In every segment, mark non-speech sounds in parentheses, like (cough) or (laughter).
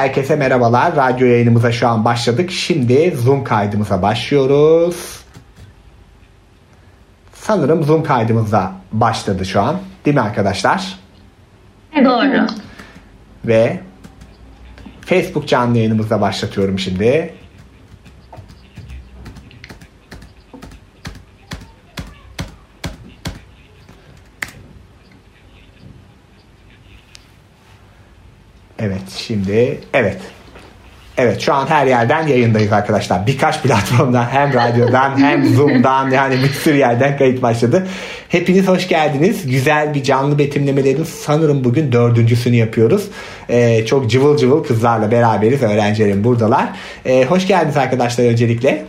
Herkese merhabalar. Radyo yayınımıza şu an başladık. Şimdi Zoom kaydımıza başlıyoruz. Sanırım Zoom kaydımıza başladı şu an. Değil mi arkadaşlar? Doğru. Ve Facebook canlı yayınımıza başlatıyorum şimdi. Evet şimdi evet. Evet şu an her yerden yayındayız arkadaşlar. Birkaç platformdan hem radyodan (laughs) hem Zoom'dan yani bir sürü yerden kayıt başladı. Hepiniz hoş geldiniz. Güzel bir canlı betimlemelerin sanırım bugün dördüncüsünü yapıyoruz. Ee, çok cıvıl cıvıl kızlarla beraberiz. Öğrencilerim buradalar. Ee, hoş geldiniz arkadaşlar öncelikle.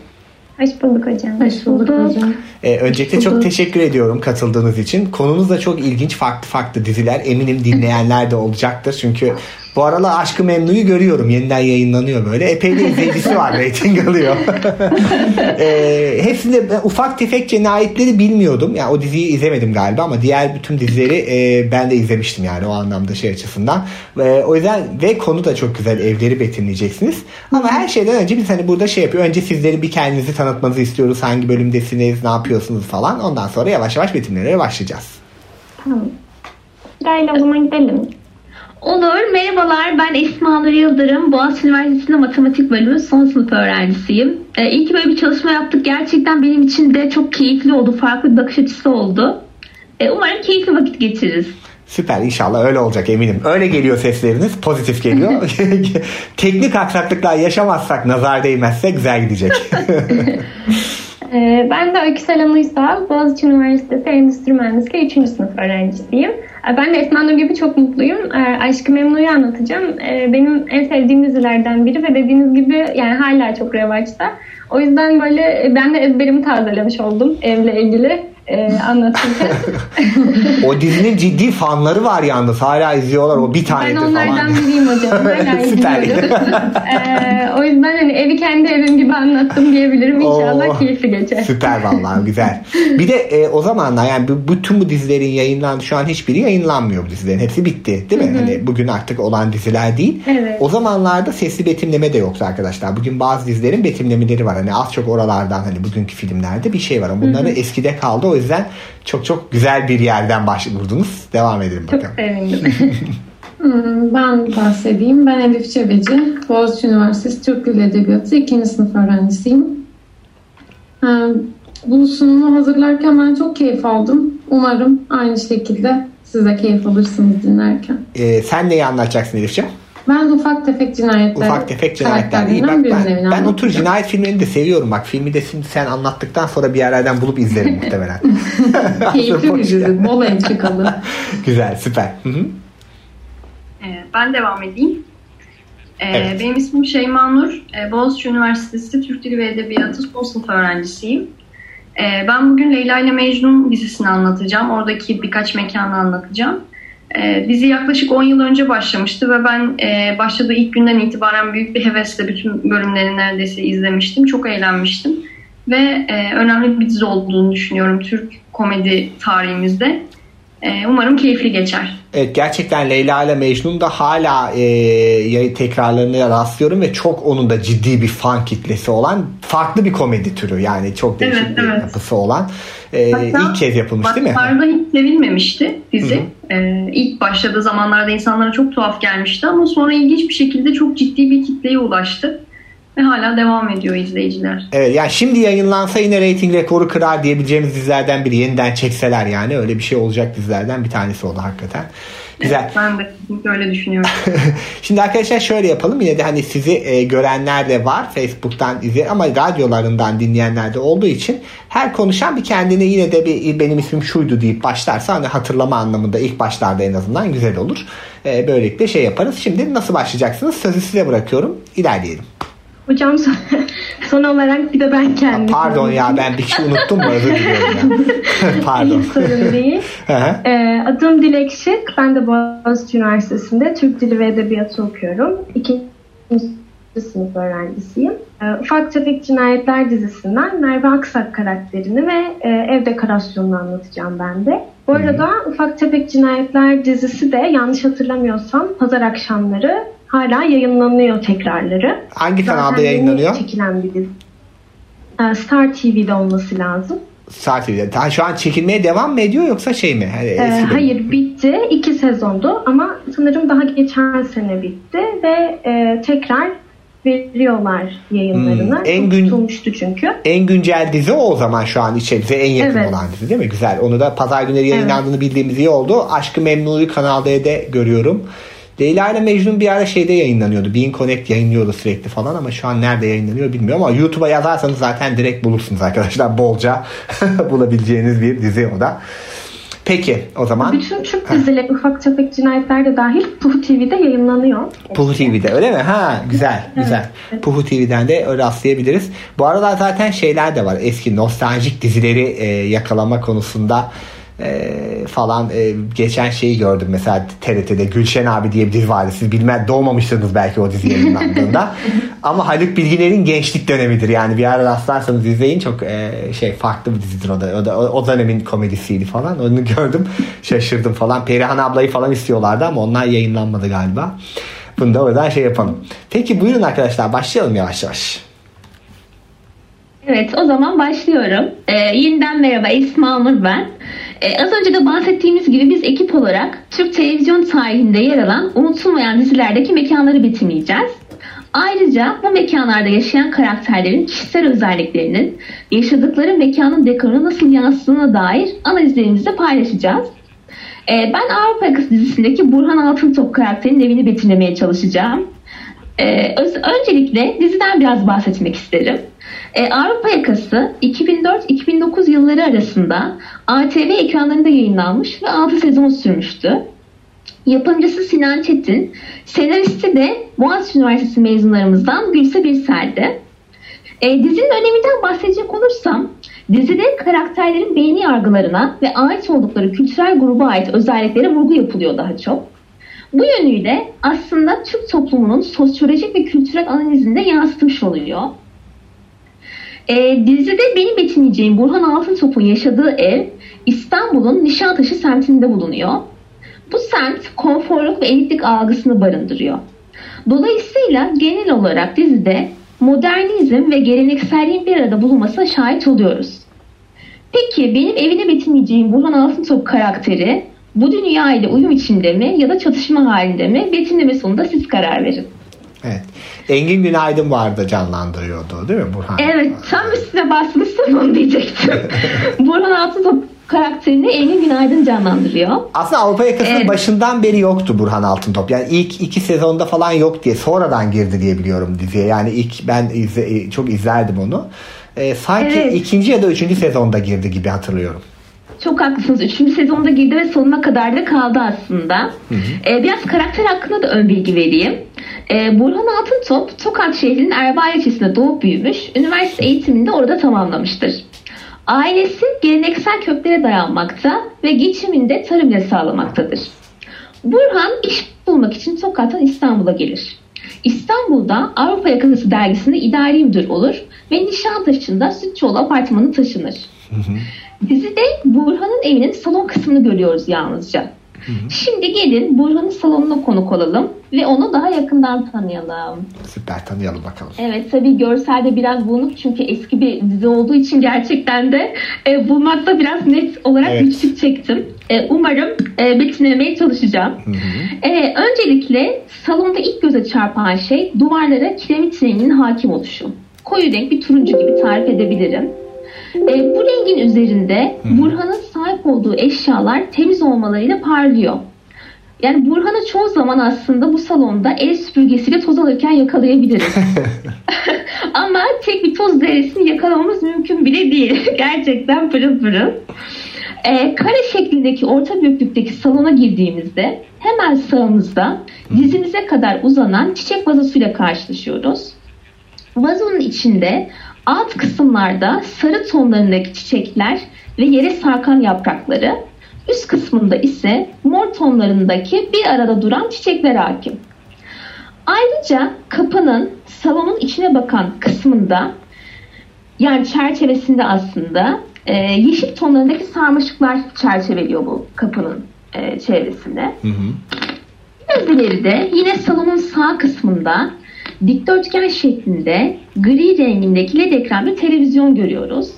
Hoş bulduk hocam. Hoş bulduk hocam. Ee, öncelikle çok teşekkür ediyorum katıldığınız için. Konumuz da çok ilginç farklı farklı diziler. Eminim dinleyenler de olacaktır. Çünkü bu aralar Aşkı Memnu'yu görüyorum. Yeniden yayınlanıyor böyle. Epey de izleyicisi var. (laughs) Rating alıyor. (laughs) ee, hepsinde ufak tefek cinayetleri bilmiyordum. Yani o diziyi izlemedim galiba ama diğer bütün dizileri e, ben de izlemiştim yani o anlamda şey açısından. E, o yüzden ve konu da çok güzel. Evleri betimleyeceksiniz. Ama her şeyden önce biz hani burada şey yapıyor. Önce sizleri bir kendinizi tanıtmanızı istiyoruz. Hangi bölümdesiniz, ne yapıyorsunuz falan. Ondan sonra yavaş yavaş betimlemeye başlayacağız. Tamam. Sırayla o zaman gidelim. Olur. Merhabalar. Ben Esma Nur Yıldırım. Boğaziçi Üniversitesi'nde matematik bölümü son sınıf öğrencisiyim. Ee, iyi ki böyle bir çalışma yaptık. Gerçekten benim için de çok keyifli oldu. Farklı bir bakış açısı oldu. Ee, umarım keyifli vakit geçiririz. Süper inşallah öyle olacak eminim. Öyle geliyor sesleriniz pozitif geliyor. (laughs) (laughs) Teknik aksaklıklar yaşamazsak nazar değmezse güzel gidecek. (laughs) Ee, ben de Öykü Selam Uysal, Boğaziçi Üniversitesi Endüstri Mühendisliği 3. sınıf öğrencisiyim. Ee, Ben de Esma Nur gibi çok mutluyum. Ee, Aşkı Memnu'yu anlatacağım. Benim en sevdiğim dizilerden biri ve dediğiniz gibi yani hala çok revaçta. O yüzden böyle ben de ezberimi tazelemiş oldum evle ilgili e, anlatırken. (laughs) o dizinin ciddi fanları var yalnız. Hala izliyorlar o bir Ben tanedir onlardan falan. biriyim hocam. (laughs) Hala Süper. (laughs) Ee, o yüzden hani evi kendi evim gibi anlattım diyebilirim. İnşallah Oo. keyifli geçer. Süper vallahi güzel. Bir de e, o zamanlar yani bütün bu dizilerin yayınlandığı şu an hiçbiri yayınlanmıyor bu dizilerin. Hepsi bitti değil mi? Hani bugün artık olan diziler değil. Evet. O zamanlarda sesli betimleme de yoktu arkadaşlar. Bugün bazı dizilerin betimlemeleri var. Hani az çok oralardan hani bugünkü filmlerde bir şey var. Ama bunları eskide kaldı. O yüzden çok çok güzel bir yerden başvurdunuz. Devam edelim Çok bakalım. sevindim. (laughs) Hmm, Ben bahsedeyim. Ben Elif Çebeci. Boğaziçi Üniversitesi Türk Dili Edebiyatı 2. sınıf öğrencisiyim. Ee, Bu sunumu hazırlarken ben çok keyif aldım. Umarım aynı şekilde siz de keyif alırsınız dinlerken. E, sen neyi anlatacaksın Elif'ciğim? Ben ufak tefek cinayetler Ufak tefek cinayetler. İyi bak ben, ben o tür cinayet filmlerini de seviyorum. Bak filmi de şimdi sen anlattıktan sonra bir yerlerden bulup izlerim muhtemelen. (laughs) Keyifli bir dizi. Bol entrikalı. (laughs) Güzel süper. Hı hı. Ee, Ben devam edeyim. Ee, Evet. Benim ismim Şeyma Nur. Ee, Boğaziçi Üniversitesi Türk Dili ve Edebiyatı son sınıf öğrencisiyim. Ee, Ben bugün Leyla ile Mecnun dizisini anlatacağım. Oradaki birkaç mekanı anlatacağım. Ee, Dizi yaklaşık 10 yıl önce başlamıştı ve ben e, başladığı ilk günden itibaren büyük bir hevesle bütün bölümlerini neredeyse izlemiştim. Çok eğlenmiştim. Ve e, önemli bir dizi olduğunu düşünüyorum Türk komedi tarihimizde. Ee, Umarım keyifli geçer. Evet gerçekten Leyla ile Mecnun da hala e, yayı tekrarlarına rastlıyorum ve çok onun da ciddi bir fan kitlesi olan farklı bir komedi türü yani çok değişik Evet, bir evet. yapısı olan e, Hatta ilk kez yapılmış değil mi? Başlarda hiç sevilmemişti dizi. Hı Ee, ilk başladığı zamanlarda insanlara çok tuhaf gelmişti ama sonra ilginç bir şekilde çok ciddi bir kitleye ulaştı. Ve hala devam ediyor izleyiciler. Evet yani şimdi yayınlansa yine reyting rekoru kırar diyebileceğimiz dizilerden biri yeniden çekseler yani öyle bir şey olacak dizilerden bir tanesi oldu hakikaten. Güzel. Ben de kesinlikle öyle düşünüyorum. (laughs) Şimdi arkadaşlar şöyle yapalım. Yine de hani sizi e, görenler de var. Facebook'tan izleyen ama radyolarından dinleyenler de olduğu için her konuşan bir kendine yine de bir benim ismim şuydu deyip başlarsa hani hatırlama anlamında ilk başlarda en azından güzel olur. E, böylelikle şey yaparız. Şimdi nasıl başlayacaksınız? Sözü size bırakıyorum. İlerleyelim. Hocam son, (laughs) son olarak bir de ben kendim. Pardon ya ben bir şey unuttum mu? Özür diliyorum ya. (laughs) (laughs) Pardon. Hiç sorun değil. Ee, adım Dilek Şık. Ben de Boğaziçi Üniversitesi'nde Türk Dili ve Edebiyatı okuyorum. İkinci sınıf öğrencisiyim. Ee, Ufak Tefek Cinayetler dizisinden Merve Aksak karakterini ve e, ev dekorasyonunu anlatacağım ben de. Bu arada Ufak Tefek Cinayetler dizisi de yanlış hatırlamıyorsam pazar akşamları hala yayınlanıyor tekrarları. Hangi kanalda Zaten yeni yayınlanıyor? Çekilen bir dizi. Ee, Star TV'de olması lazım. Star TV'de. Daha şu an çekilmeye devam mı ediyor yoksa şey mi? Hani Ee, hayır bitti. iki sezondu ama sanırım daha geçen sene bitti ve e, tekrar veriyorlar yayınlarını. Hmm, en gün- tutulmuştu çünkü. En güncel dizi o zaman şu an içeride en yakın Evet. olan dizi değil mi? Güzel. Onu da pazar günleri yayınlandığını bildiğimiz iyi oldu. Aşkı Memnu'yu Kanal D'de görüyorum. Leyla ile Mecnun bir ara şeyde yayınlanıyordu. Bean Connect yayınlıyordu sürekli falan ama şu an nerede yayınlanıyor bilmiyorum ama YouTube'a yazarsanız zaten direkt bulursunuz arkadaşlar. Bolca (laughs) bulabileceğiniz bir dizi o da. Peki o zaman Bütün Türk dizileri ufak tefek cinayetler de dahil Puhu TV'de yayınlanıyor. Puhu TV'de öyle mi? Ha güzel güzel. Puhu TV'den de rastlayabiliriz. Bu arada zaten şeyler de var. Eski nostaljik dizileri e, yakalama konusunda e, falan e, geçen şeyi gördüm mesela TRT'de Gülşen abi diye bir dizi vardı. Siz bilmez doğmamışsınız belki o dizi yayınlandığında. (laughs) Ama Haluk Bilginer'in gençlik dönemidir. Yani bir ara rastlarsanız izleyin çok e, şey farklı bir dizidir o da. O, da, o, dönemin komedisiydi falan. Onu gördüm. Şaşırdım falan. Perihan ablayı falan istiyorlardı ama onlar yayınlanmadı galiba. Bunu da oradan şey yapalım. Peki buyurun arkadaşlar başlayalım yavaş yavaş. Evet o zaman başlıyorum. Ee, yeniden merhaba Esma Nur ben. Ee, az önce de bahsettiğimiz gibi biz ekip olarak Türk televizyon tarihinde yer alan unutulmayan dizilerdeki mekanları betimleyeceğiz. Ayrıca bu mekanlarda yaşayan karakterlerin kişisel özelliklerinin yaşadıkları mekanın dekoruna nasıl yansıdığına dair analizlerimizi paylaşacağız. Ee, ben Avrupa Yakası dizisindeki Burhan Altıntop karakterinin evini betimlemeye çalışacağım. Ee, öncelikle diziden biraz bahsetmek isterim. Ee, Avrupa Yakası 2004-2009 yılları arasında ATV ekranlarında yayınlanmış ve 6 sezon sürmüştü. Yapımcısı Sinan Çetin, senaristi de Boğaziçi Üniversitesi mezunlarımızdan Gülse Birsel'di. E, dizinin öneminden bahsedecek olursam, dizide karakterlerin beğeni yargılarına ve ait oldukları kültürel gruba ait özelliklere vurgu yapılıyor daha çok. Bu yönüyle aslında Türk toplumunun sosyolojik ve kültürel analizini de yansıtmış oluyor. E, dizide benim betimleyeceğim Burhan Altıntop'un yaşadığı ev İstanbul'un Nişantaşı semtinde bulunuyor. Bu semt konforluk ve elitlik algısını barındırıyor. Dolayısıyla genel olarak dizide modernizm ve gelenekselliğin bir arada bulunmasına şahit oluyoruz. Peki benim evine betimleyeceğim Burhan Altıntop karakteri bu dünya ile uyum içinde mi ya da çatışma halinde mi? Betimleme sonunda siz karar verin. Evet. Engin Günaydın vardı canlandırıyordu değil mi Burhan? Evet tam üstüne bastınız onu diyecektim. (laughs) Burhan Altıntop karakterini Engin Günaydın canlandırıyor. Aslında Avrupa yakasının Evet. başından beri yoktu Burhan Altıntop. Yani ilk iki sezonda falan yok diye sonradan girdi diye biliyorum diziye. Yani ilk ben izle, çok izlerdim onu. Ee, sanki Evet. ikinci ya da üçüncü sezonda girdi gibi hatırlıyorum. Çok haklısınız. Üçüncü sezonda girdi ve sonuna kadar da kaldı aslında. Ee, biraz karakter hakkında da ön bilgi vereyim. Ee, Burhan Altıntop, Tokat şehrinin Erbaa ilçesinde doğup büyümüş. Üniversite eğitimini de orada tamamlamıştır. Ailesi geleneksel köklere dayanmakta ve geçimini de tarım ile sağlamaktadır. Burhan iş bulmak için Tokat'tan İstanbul'a gelir. İstanbul'da Avrupa Yakası dergisinde idari müdür olur ve Nişantaşı'nda Sütçüoğlu apartmanı taşınır. Dizide Burhan'ın evinin salon kısmını görüyoruz yalnızca. Şimdi gelin Burhan'ın salonuna konuk olalım ve onu daha yakından tanıyalım. Süper tanıyalım bakalım. Evet tabii görselde biraz bulanık çünkü eski bir dizi olduğu için gerçekten de e, bulmakta biraz net olarak Evet. güçlük çektim. E, umarım e, betimlemeye çalışacağım. E, öncelikle salonda ilk göze çarpan şey duvarlara kiremit renginin hakim oluşu. Koyu renk bir turuncu gibi tarif edebilirim. E, bu rengin üzerinde Burhan'ın sahip olduğu eşyalar temiz olmalarıyla parlıyor. Yani Burhan'ı çoğu zaman aslında bu salonda el süpürgesiyle toz alırken yakalayabiliriz. (laughs) (laughs) Ama tek bir toz zerresini yakalamamız mümkün bile değil. (laughs) Gerçekten pırıl pırıl. Ee, kare şeklindeki orta büyüklükteki salona girdiğimizde hemen sağımızda dizimize kadar uzanan çiçek vazosuyla karşılaşıyoruz. Vazonun içinde alt kısımlarda sarı tonlarındaki çiçekler ve yere sarkan yaprakları, üst kısmında ise mor tonlarındaki bir arada duran çiçekler hakim. Ayrıca kapının salonun içine bakan kısmında yani çerçevesinde aslında e, yeşil tonlarındaki sarmaşıklar çerçeveliyor bu kapının e, çevresinde. Hı hı. Gözdeleri de yine salonun sağ kısmında dikdörtgen şeklinde gri rengindeki led ekran bir televizyon görüyoruz.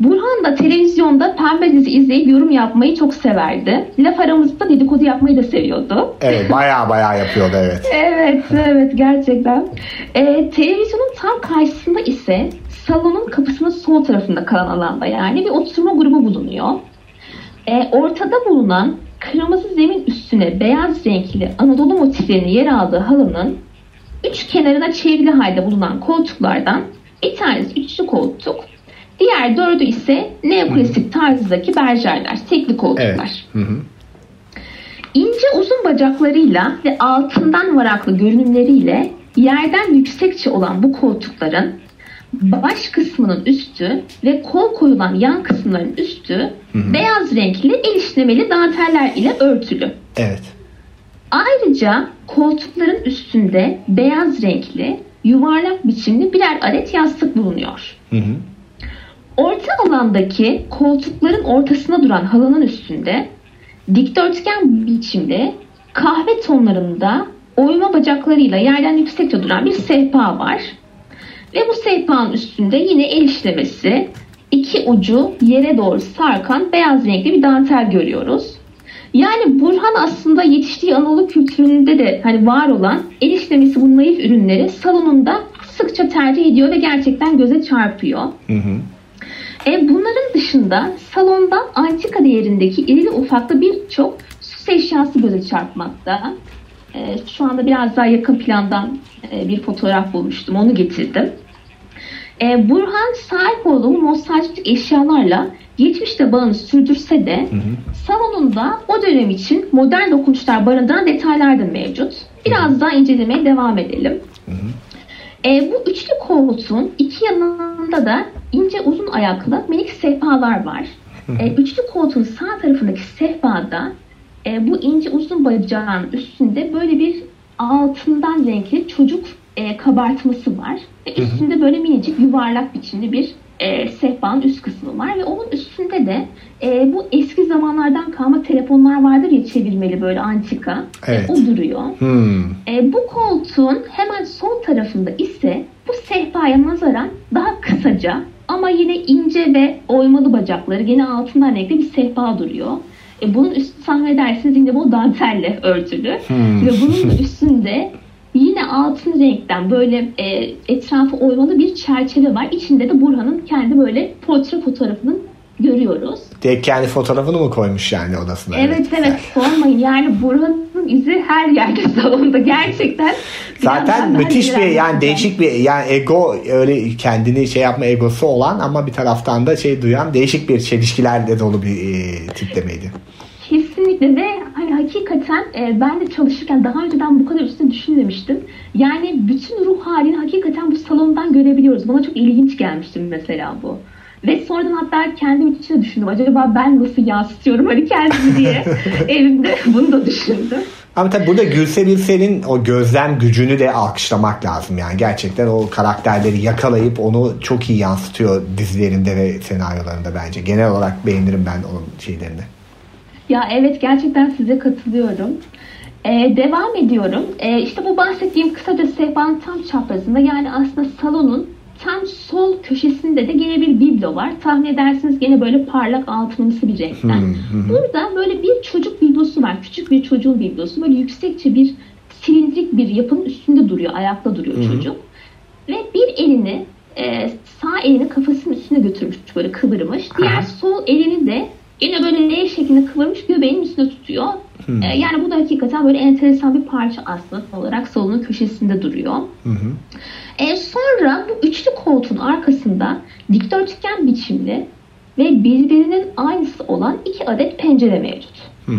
Burhan da televizyonda pembe dizi izleyip yorum yapmayı çok severdi. Laf aramızda dedikodu yapmayı da seviyordu. Evet baya baya yapıyordu evet. (laughs) evet evet gerçekten. Ee, televizyonun tam karşısında ise salonun kapısının sol tarafında kalan alanda yani bir oturma grubu bulunuyor. Ee, ortada bulunan kırmızı zemin üstüne beyaz renkli Anadolu motiflerinin yer aldığı halının üç kenarına çevrili halde bulunan koltuklardan bir tanesi üçlü koltuk, diğer dördü ise neoklasik tarzındaki berjerler, tekli koltuklar. Evet. Hı hı. İnce uzun bacaklarıyla ve altından varaklı görünümleriyle yerden yüksekçe olan bu koltukların baş kısmının üstü ve kol koyulan yan kısımların üstü hı hı. beyaz renkli el işlemeli danteller ile örtülü. Evet. Ayrıca koltukların üstünde beyaz renkli yuvarlak biçimli birer adet yastık bulunuyor. Hı hı. Orta alandaki koltukların ortasına duran halının üstünde dikdörtgen biçimde kahve tonlarında oyma bacaklarıyla yerden yüksekçe duran bir sehpa var. Ve bu sehpanın üstünde yine el işlemesi, iki ucu yere doğru sarkan beyaz renkli bir dantel görüyoruz. Yani Burhan aslında yetiştiği Anadolu kültüründe de hani var olan el işlemesi bu naif ürünleri salonunda sıkça tercih ediyor ve gerçekten göze çarpıyor. Hı hı. E, bunların dışında salonda antika değerindeki irili ufaklı birçok süs eşyası göze çarpmakta. E, şu anda biraz daha yakın plandan e, bir fotoğraf bulmuştum. Onu getirdim. E, Burhan sahip olduğu nostaljik eşyalarla geçmişte bağını sürdürse de hı hı. salonunda o dönem için modern dokunuşlar barındıran detaylar da mevcut. Biraz hı hı. daha incelemeye devam edelim. Hı hı. E, bu üçlü koltuğun iki yanında da ince uzun ayaklı minik sehpalar var. E, üçlü koltuğun sağ tarafındaki sehpada e, bu ince uzun bacağın üstünde böyle bir altından renkli çocuk e, kabartması var. Ve üstünde böyle minicik yuvarlak biçimli bir e, sehpanın üst kısmı var ve onun üstünde de e, bu eski zamanlardan kalma telefonlar vardır ya çevirmeli böyle antika. E, evet. E, o duruyor. Hmm. E, bu koltuğun hemen sol tarafında ise bu sehpaya nazaran daha kısaca ama yine ince ve oymalı bacakları gene altından renkli bir sehpa duruyor. E, bunun üstü tahmin edersiniz yine bu dantelle örtülü. Hmm. Ve bunun üstünde (laughs) Yine altın renkten böyle e, etrafı oymalı bir çerçeve var. İçinde de Burhan'ın kendi böyle portre fotoğrafını görüyoruz. Direkt kendi fotoğrafını mı koymuş yani odasına? Evet evet, evet sormayın yani Burhan'ın izi her yerde (laughs) salonda gerçekten. Zaten müthiş bir yani değişik bir yani ego öyle kendini şey yapma egosu olan ama bir taraftan da şey duyan değişik bir çelişkilerle dolu bir e, tiplemeydi. Kesinlikle ve hani hakikaten e, ben de çalışırken daha önceden bu kadar üstüne düşünmemiştim. Yani bütün ruh halini hakikaten bu salondan görebiliyoruz. Bana çok ilginç gelmişti mesela bu. Ve sonradan hatta kendim için düşündüm. Acaba ben nasıl yansıtıyorum hani kendimi diye (laughs) evimde bunu da düşündüm. Ama tabii burada Gülse Birsel'in o gözlem gücünü de alkışlamak lazım. Yani gerçekten o karakterleri yakalayıp onu çok iyi yansıtıyor dizilerinde ve senaryolarında bence. Genel olarak beğenirim ben onun şeylerini. Ya evet gerçekten size katılıyorum. Ee, devam ediyorum. Ee, işte bu bahsettiğim kısaca sehpanın tam çaprazında yani aslında salonun tam sol köşesinde de gene bir biblo var. Tahmin edersiniz gene böyle parlak altınımsı bir renkten. Burada böyle bir çocuk biblosu var. Küçük bir çocuğun biblosu. Böyle yüksekçe bir silindrik bir yapının üstünde duruyor. Ayakta duruyor çocuk. Ve bir elini e, sağ elini kafasının üstüne götürmüş böyle kıvırmış. Diğer sol elini de Yine böyle L şeklinde kıvırmış göbeğin üstüne tutuyor. Hmm. Ee, yani bu da hakikaten böyle enteresan bir parça aslında olarak salonun köşesinde duruyor. Hı Ee, sonra bu üçlü koltuğun arkasında dikdörtgen biçimli ve birbirinin aynısı olan iki adet pencere mevcut. Hı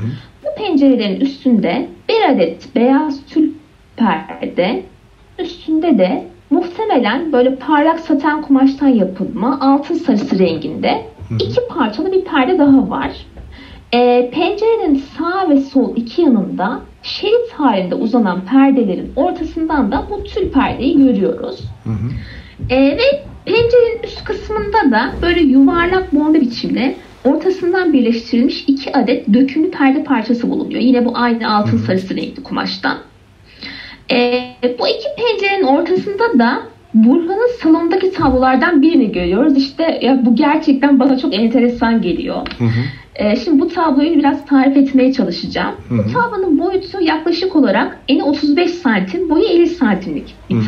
Bu pencerelerin üstünde bir adet beyaz tül perde, üstünde de muhtemelen böyle parlak saten kumaştan yapılma altın sarısı renginde iki parçalı bir perde daha var. E, pencerenin sağ ve sol iki yanında şerit halinde uzanan perdelerin ortasından da bu tül perdeyi görüyoruz. Hı hı. E, ve pencerenin üst kısmında da böyle yuvarlak bombe biçimde ortasından birleştirilmiş iki adet dökümlü perde parçası bulunuyor. Yine bu aynı altın sarısı renkli kumaştan. E, bu iki pencerenin ortasında da Burhan'ın salondaki tablolardan birini görüyoruz. İşte ya bu gerçekten bana çok enteresan geliyor. Hı hı. E, şimdi bu tabloyu biraz tarif etmeye çalışacağım. Hı hı. Bu tablonun boyutu yaklaşık olarak eni 35 santim, boyu 50 santimlik bir hı hı.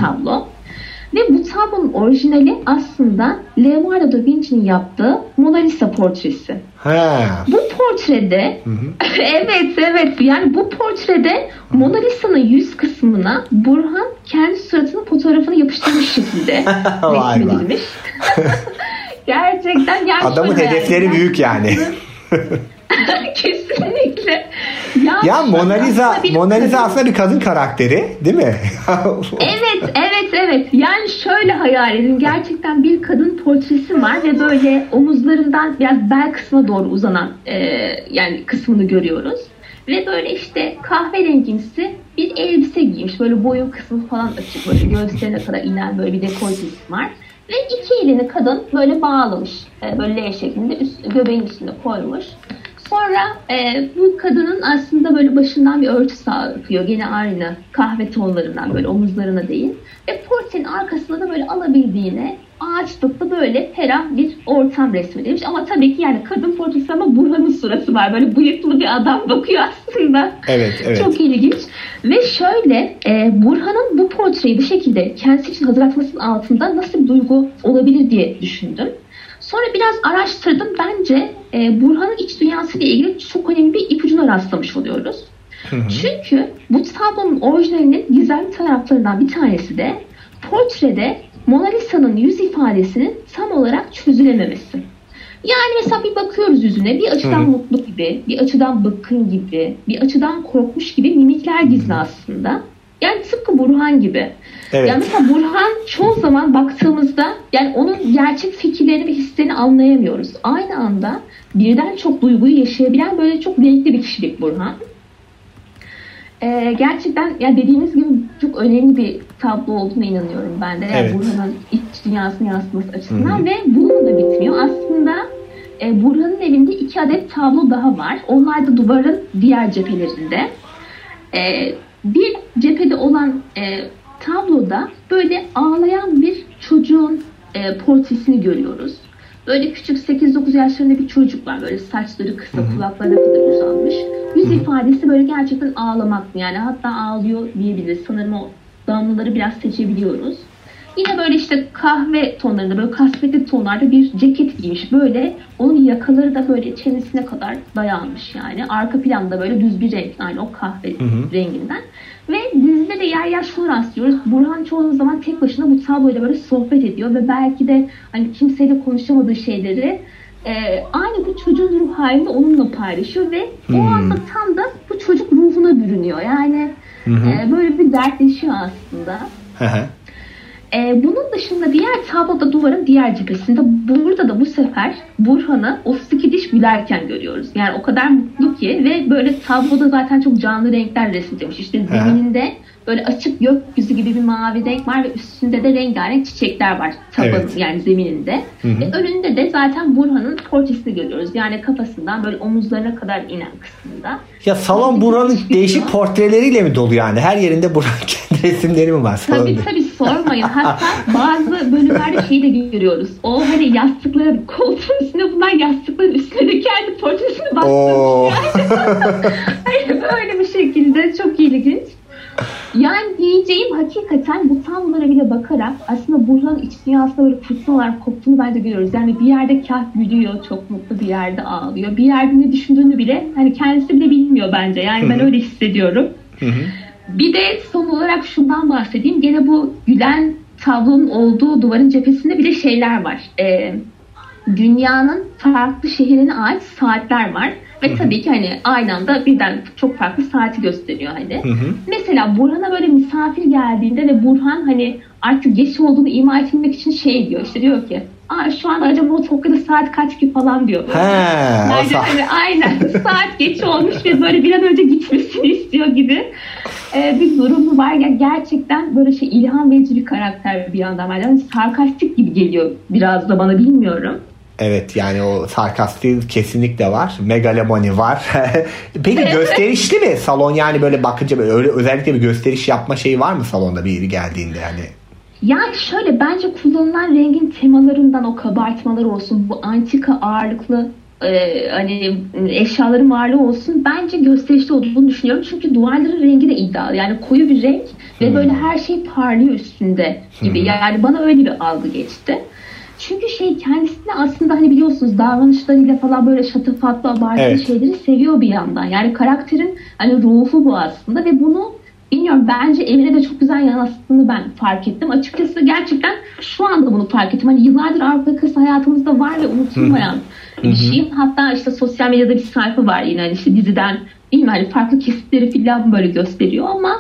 Ve bu tablonun orijinali aslında Leonardo da Vinci'nin yaptığı Mona Lisa portresi. Ha. Bu portrede (laughs) evet evet yani bu portrede Mona Lisa'nın yüz kısmına Burhan kendi suratının fotoğrafını yapıştırmış şekilde (laughs) resmedilmiş. (laughs) Gerçekten yani Adamın hedefleri yani. büyük yani. (laughs) Kesinlikle. Ya, ya Mona Lisa Mona Lisa aslında bir kadın karakteri, değil mi? (laughs) evet, evet, evet. Yani şöyle hayal edin. Gerçekten bir kadın portresi var ve böyle omuzlarından biraz bel kısmına doğru uzanan e, yani kısmını görüyoruz. Ve böyle işte kahverengimsi bir elbise giymiş. Böyle boyun kısmı falan açık. Böyle göğüslerine kadar inen böyle bir dekoltesi var. Ve iki elini kadın böyle bağlamış. E, böyle L şeklinde üst, göbeğin üstüne koymuş. Sonra e, bu kadının aslında böyle başından bir örtü sarkıyor. Gene aynı kahve tonlarından böyle omuzlarına değil. Ve portrenin arkasında da böyle alabildiğine ağaçlıkta böyle ferah bir ortam resmedilmiş. Ama tabii ki yani kadın portresi ama Burhan'ın surası var. Böyle bıyıklı bir adam bakıyor aslında. Evet, evet. Çok ilginç. Ve şöyle e, Burhan'ın bu portreyi bu şekilde kendisi için hazırlatmasının altında nasıl bir duygu olabilir diye düşündüm. Sonra biraz araştırdım. Bence e, Burhan'ın iç dünyası ile ilgili çok önemli bir ipucuna rastlamış oluyoruz. Hı hı. Çünkü bu tablonun orijinalinin gizemli taraflarından bir tanesi de portrede Mona Lisa'nın yüz ifadesinin tam olarak çözülememesi. Yani mesela bir bakıyoruz yüzüne bir açıdan Hı. mutlu gibi, bir açıdan bıkkın gibi, bir açıdan korkmuş gibi mimikler gizli aslında. Yani tıpkı Burhan gibi. Evet. Yani mesela Burhan çoğu zaman baktığımızda yani onun gerçek fikirlerini ve hislerini anlayamıyoruz. Aynı anda birden çok duyguyu yaşayabilen böyle çok renkli bir kişilik Burhan. Ee, gerçekten yani dediğimiz gibi çok önemli bir tablo olduğuna inanıyorum ben de. Yani evet. Burhan'ın iç dünyasını yansıtması açısından Hı-hı. ve bunun da bitmiyor. Aslında e, Burhan'ın evinde iki adet tablo daha var. Onlar da duvarın diğer cephelerinde. E, bir cephede olan e, tabloda böyle ağlayan bir çocuğun e, portresini görüyoruz. Böyle küçük 8-9 yaşlarında bir çocuk var. Böyle saçları kısa, Hı-hı. kulaklarına kadar uzanmış. Yüz Hı-hı. ifadesi böyle gerçekten ağlamak yani. Hatta ağlıyor diyebiliriz. Sanırım o damlaları biraz seçebiliyoruz. Yine böyle işte kahve tonlarında böyle kasvetli tonlarda bir ceket giymiş. Böyle onun yakaları da böyle çenesine kadar dayanmış yani. Arka planda böyle düz bir renk aynı o kahve hı hı. renginden. Ve dizide de yer yer şunu rastlıyoruz. Burhan çoğu zaman tek başına bu tabloyla böyle sohbet ediyor ve belki de hani kimseyle konuşamadığı şeyleri e, aynı bu çocuğun ruh halinde onunla paylaşıyor ve hmm. o anda tam da bu çocuk ruhuna bürünüyor. Yani e, böyle bir dertleşiyor aslında. E, bunun dışında diğer tabloda duvarın diğer cephesinde burada da bu sefer Burhan'ı o sıkı diş gülerken görüyoruz. Yani o kadar mutlu ki ve böyle tabloda zaten çok canlı renkler resmedilmiş. İşte zemininde böyle açık gökyüzü gibi bir mavi renk var ve üstünde de rengarenk çiçekler var tabanın evet. yani zemininde. Hı hı. Ve önünde de zaten Burhan'ın portresini görüyoruz. Yani kafasından böyle omuzlarına kadar inen kısmında. Ya salon Burhan'ın değişik portreleriyle mi dolu yani? Her yerinde Burhan (laughs) kendi resimleri mi var salonda? Tabii tabii sormayın. Hatta (laughs) bazı bölümlerde şeyi de görüyoruz. O hani yastıkları koltuğun üstüne bunlar yastıkların üstüne de kendi portresini bastırmış. (laughs) Yani. böyle bir şekilde çok ilginç. Yani diyeceğim hakikaten bu tablolara bile bakarak aslında Burhan'ın iç dünyasında böyle fırtınalar koptuğunu bence görüyoruz. Yani bir yerde kah gülüyor, çok mutlu bir yerde ağlıyor. Bir yerde ne düşündüğünü bile hani kendisi bile bilmiyor bence. Yani ben öyle hissediyorum. Bir de son olarak şundan bahsedeyim. Gene bu gülen tablonun olduğu duvarın cephesinde bir de şeyler var. Ee, dünyanın farklı şehrine ait saatler var. Ve tabii ki hani aynı anda birden çok farklı saati gösteriyor hani. Hı hı. Mesela Burhan'a böyle misafir geldiğinde ve Burhan hani artık geç olduğunu ima etmek için şey diyor işte diyor ki Aa, şu an acaba Tokyo'da saat kaç ki falan diyor. He, yani, hani, aynen (laughs) saat geç olmuş ve böyle bir an önce gitmesini istiyor gibi ee, bir durumu var. Ya gerçekten böyle şey ilham verici bir karakter bir yandan. Yani sarkastik gibi geliyor biraz da bana bilmiyorum. Evet yani o sarkastik kesinlikle var. Megalomani var. (laughs) Peki gösterişli mi salon yani böyle bakınca böyle öyle özellikle bir gösteriş yapma şeyi var mı salonda biri geldiğinde yani? Yani şöyle bence kullanılan rengin temalarından o kabartmalar olsun bu antika ağırlıklı e, hani eşyaların varlığı olsun bence gösterişli olduğunu düşünüyorum. Çünkü duvarların rengi de iddialı. Yani koyu bir renk ve Hmm. böyle her şey parlıyor üstünde gibi. Yani bana öyle bir algı geçti. Çünkü şey kendisini aslında hani biliyorsunuz davranışlarıyla falan böyle şatafatlı abartılı Evet. şeyleri seviyor bir yandan. Yani karakterin hani ruhu bu aslında ve bunu bilmiyorum bence evine de çok güzel yansıttığını ben fark ettim. Açıkçası gerçekten şu anda bunu fark ettim. Hani yıllardır Avrupa yakası hayatımızda var ve unutulmayan bir şey. Hatta işte sosyal medyada bir sayfa var yine hani işte diziden değil mi? Hani farklı kesitleri falan böyle gösteriyor ama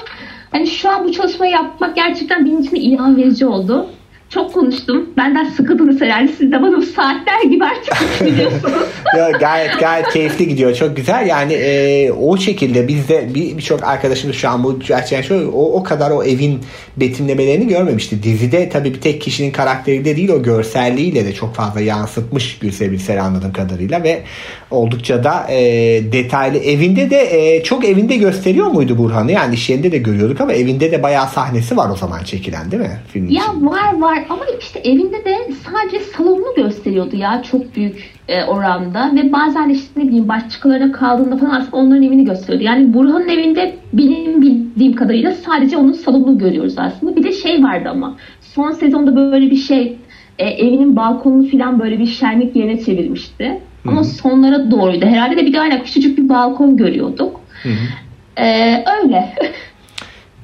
hani şu an bu çalışmayı yapmak gerçekten benim için ilham verici oldu. Çok konuştum. Benden sıkıldınız herhalde. Siz de bana bu saatler gibi artık biliyorsunuz. (laughs) ya gayet gayet keyifli gidiyor. Çok güzel. Yani e, o şekilde bizde bir birçok arkadaşımız şu an bu gerçekten şu o, o kadar o evin betimlemelerini görmemişti. Dizide tabii bir tek kişinin karakteri de değil o görselliğiyle de çok fazla yansıtmış Gülse Birsel anladığım kadarıyla ve oldukça da e, detaylı. Evinde de e, çok evinde gösteriyor muydu Burhan'ı? Yani iş yerinde de görüyorduk ama evinde de bayağı sahnesi var o zaman çekilen değil mi? Film Ya için. var var ama işte evinde de sadece salonunu gösteriyordu ya çok büyük e, oranda ve bazen işte ne bileyim başkalarına kaldığında falan aslında onların evini gösteriyordu. Yani Burhan'ın evinde benim bildiğim kadarıyla sadece onun salonunu görüyoruz aslında. Bir de şey vardı ama son sezonda böyle bir şey e, evinin balkonunu falan böyle bir şenlik yerine çevirmişti. Ama sonlara doğruydu. Herhalde de bir de aynen küçücük bir balkon görüyorduk. E, öyle. (laughs)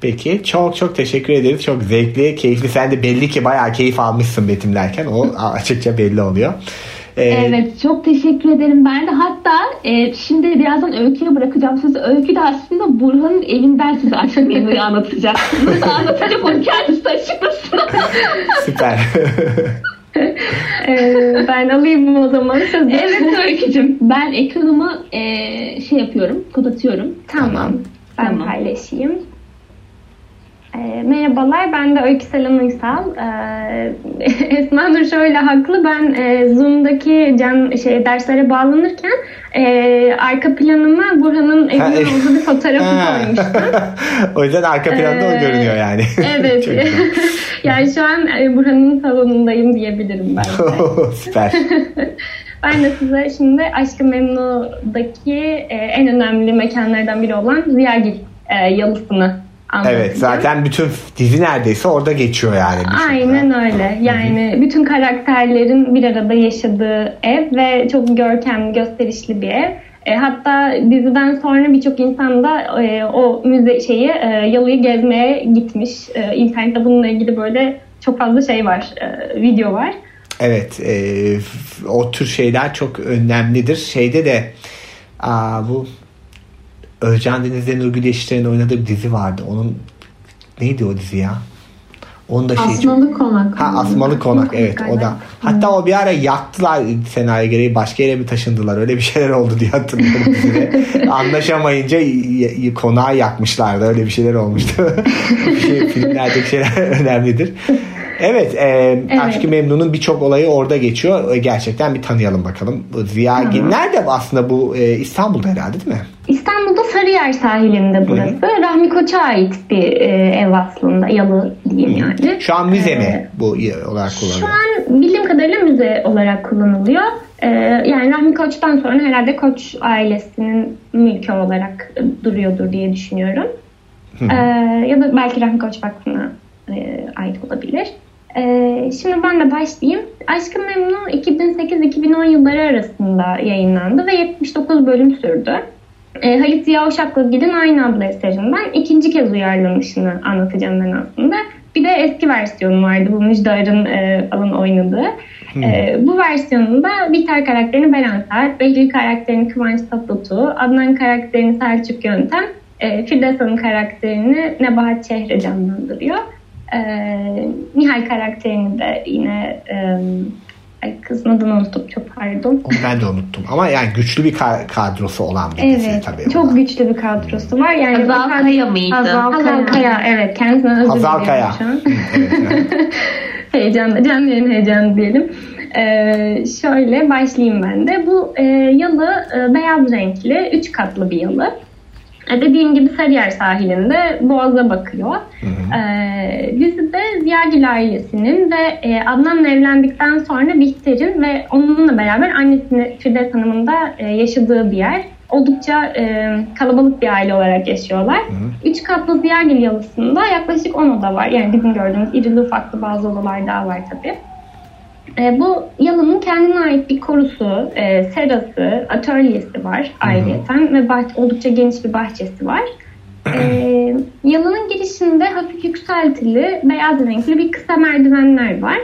Peki çok çok teşekkür ederiz. Çok zevkli, keyifli. Sen de belli ki bayağı keyif almışsın betimlerken. O (laughs) açıkça belli oluyor. Ee, Evet çok teşekkür ederim ben de hatta e, şimdi birazdan Öykü'ye bırakacağım sizi. Öykü de aslında Burhan'ın evinden size aşk memnunu anlatacak. Nasıl anlatacak (laughs) onu kendisi açıklasın. (laughs) Süper. Ee, ben alayım o zaman sözü. evet Öykü'cüm ben ekranımı e, şey yapıyorum kapatıyorum. Tamam. Ben Tamam. paylaşayım. Ee, merhabalar, ben de Öykü Selam Uysal. Ee, (laughs) Esma Nur şöyle haklı. Ben e, Zoom'daki can şey derslere bağlanırken e, arka planıma Burhan'ın Ha, evinin evet. olduğu bir fotoğrafı koymuştum. (laughs) o yüzden arka planda o Ee, görünüyor yani. (laughs) Evet. Yani şu an e, Burhan'ın salonundayım diyebilirim ben de. Süper. Ben de size şimdi Aşkı Memnu'daki e, en önemli mekanlardan biri olan Ziyagil e, yalısını anlatacağım. Evet zaten bütün dizi neredeyse orada geçiyor yani. Aynen öyle. Yani bütün karakterlerin bir arada yaşadığı ev ve çok görkemli, gösterişli bir ev. E, hatta diziden sonra birçok insan da e, o müze şeyi e, yalıyı gezmeye gitmiş. E, internette bununla ilgili böyle çok fazla şey var, e, video var. Evet e, o tür şeyler çok önemlidir. Şeyde de aa, bu Özcan Deniz'le Nurgül Yeşilçay'ın oynadığı bir dizi vardı. Onun neydi o dizi ya? Onun da şey çok... Asmalı konak. Ha Asmalı Konak evet o da. Hatta o bir ara yaktılar senaryo gereği başka yere mi taşındılar öyle bir şeyler oldu diye hatırlıyorum. (laughs) Anlaşamayınca konağı yakmışlardı öyle bir şeyler olmuştu. (laughs) şey, filmlerdeki şeyler (laughs) önemlidir. Evet, e, Evet. Aşk-ı Memnun'un birçok olayı orada geçiyor. E, Gerçekten bir tanıyalım bakalım. Ziya Gil nerede aslında bu e, İstanbul'da herhalde değil mi? İstanbul'da Sarıyer sahilinde burası. Rahmi Koç'a ait bir e, ev aslında. Yalı diyeyim yani. Şu an müze Ee, mi bu olarak Şu kullanılıyor? an bildiğim kadarıyla müze olarak kullanılıyor. Ee, yani Rahmi Koç'tan sonra herhalde Koç ailesinin mülkü olarak e, duruyordur diye düşünüyorum. Ee, ya da belki Rahmi Koç Vakfı'na e, ait olabilir. Ee, şimdi ben de başlayayım. Aşkı Memnu 2008-2010 yılları arasında yayınlandı ve 79 bölüm sürdü. E, Halit Ziya Uşaklıgil'in aynı adlı eserinden ikinci kez uyarlanışını anlatacağım ben aslında. Bir de eski versiyonu vardı bu Müjdar'ın e, falan oynadığı. E, bu versiyonunda Bihter karakterini Beren Saat, Behlül karakterini Kıvanç Tatlıtuğ, Adnan karakterini Selçuk Yöntem, e, Firdevs Hanım karakterini Nebahat Çehre canlandırıyor. E, Nihal karakterini de yine e, ay kızın adını unuttum çok pardon. Onu ben de unuttum. Ama yani güçlü bir ka- kadrosu olan bir dizi Evet, tabii. çok o da. güçlü bir kadrosu var. Yani Hazal bu kad- Kaya mıydı? Hazal Hazal Kaya, evet. Kendisinden özür Hazal Kaya. şu an. Evet, evet. (laughs) heyecanlı, canlı yayın heyecanı diyelim. Ee, şöyle başlayayım ben de. Bu e, yalı e, beyaz renkli, üç katlı bir yalı. E, dediğim gibi Sarıyer sahilinde Boğaz'a bakıyor. Hı hı. E, dizide Ziyagil ailesinin ve e, Adnan'la evlendikten sonra Bihter'in ve onunla beraber annesini Firdevs Hanım'ın e, yaşadığı bir yer. Oldukça e, kalabalık bir aile olarak yaşıyorlar. Hı. Üç katlı Ziyagil yalısında yaklaşık 10 oda var. Yani bizim gördüğümüz irili ufaklı bazı odalar daha var tabii. E, bu yalının kendine ait bir korusu, e, serası, atölyesi var ayrıyeten ve bah- oldukça geniş bir bahçesi var. E, (clears throat) yalının girişinde hafif yükseltili, beyaz renkli bir kısa merdivenler var.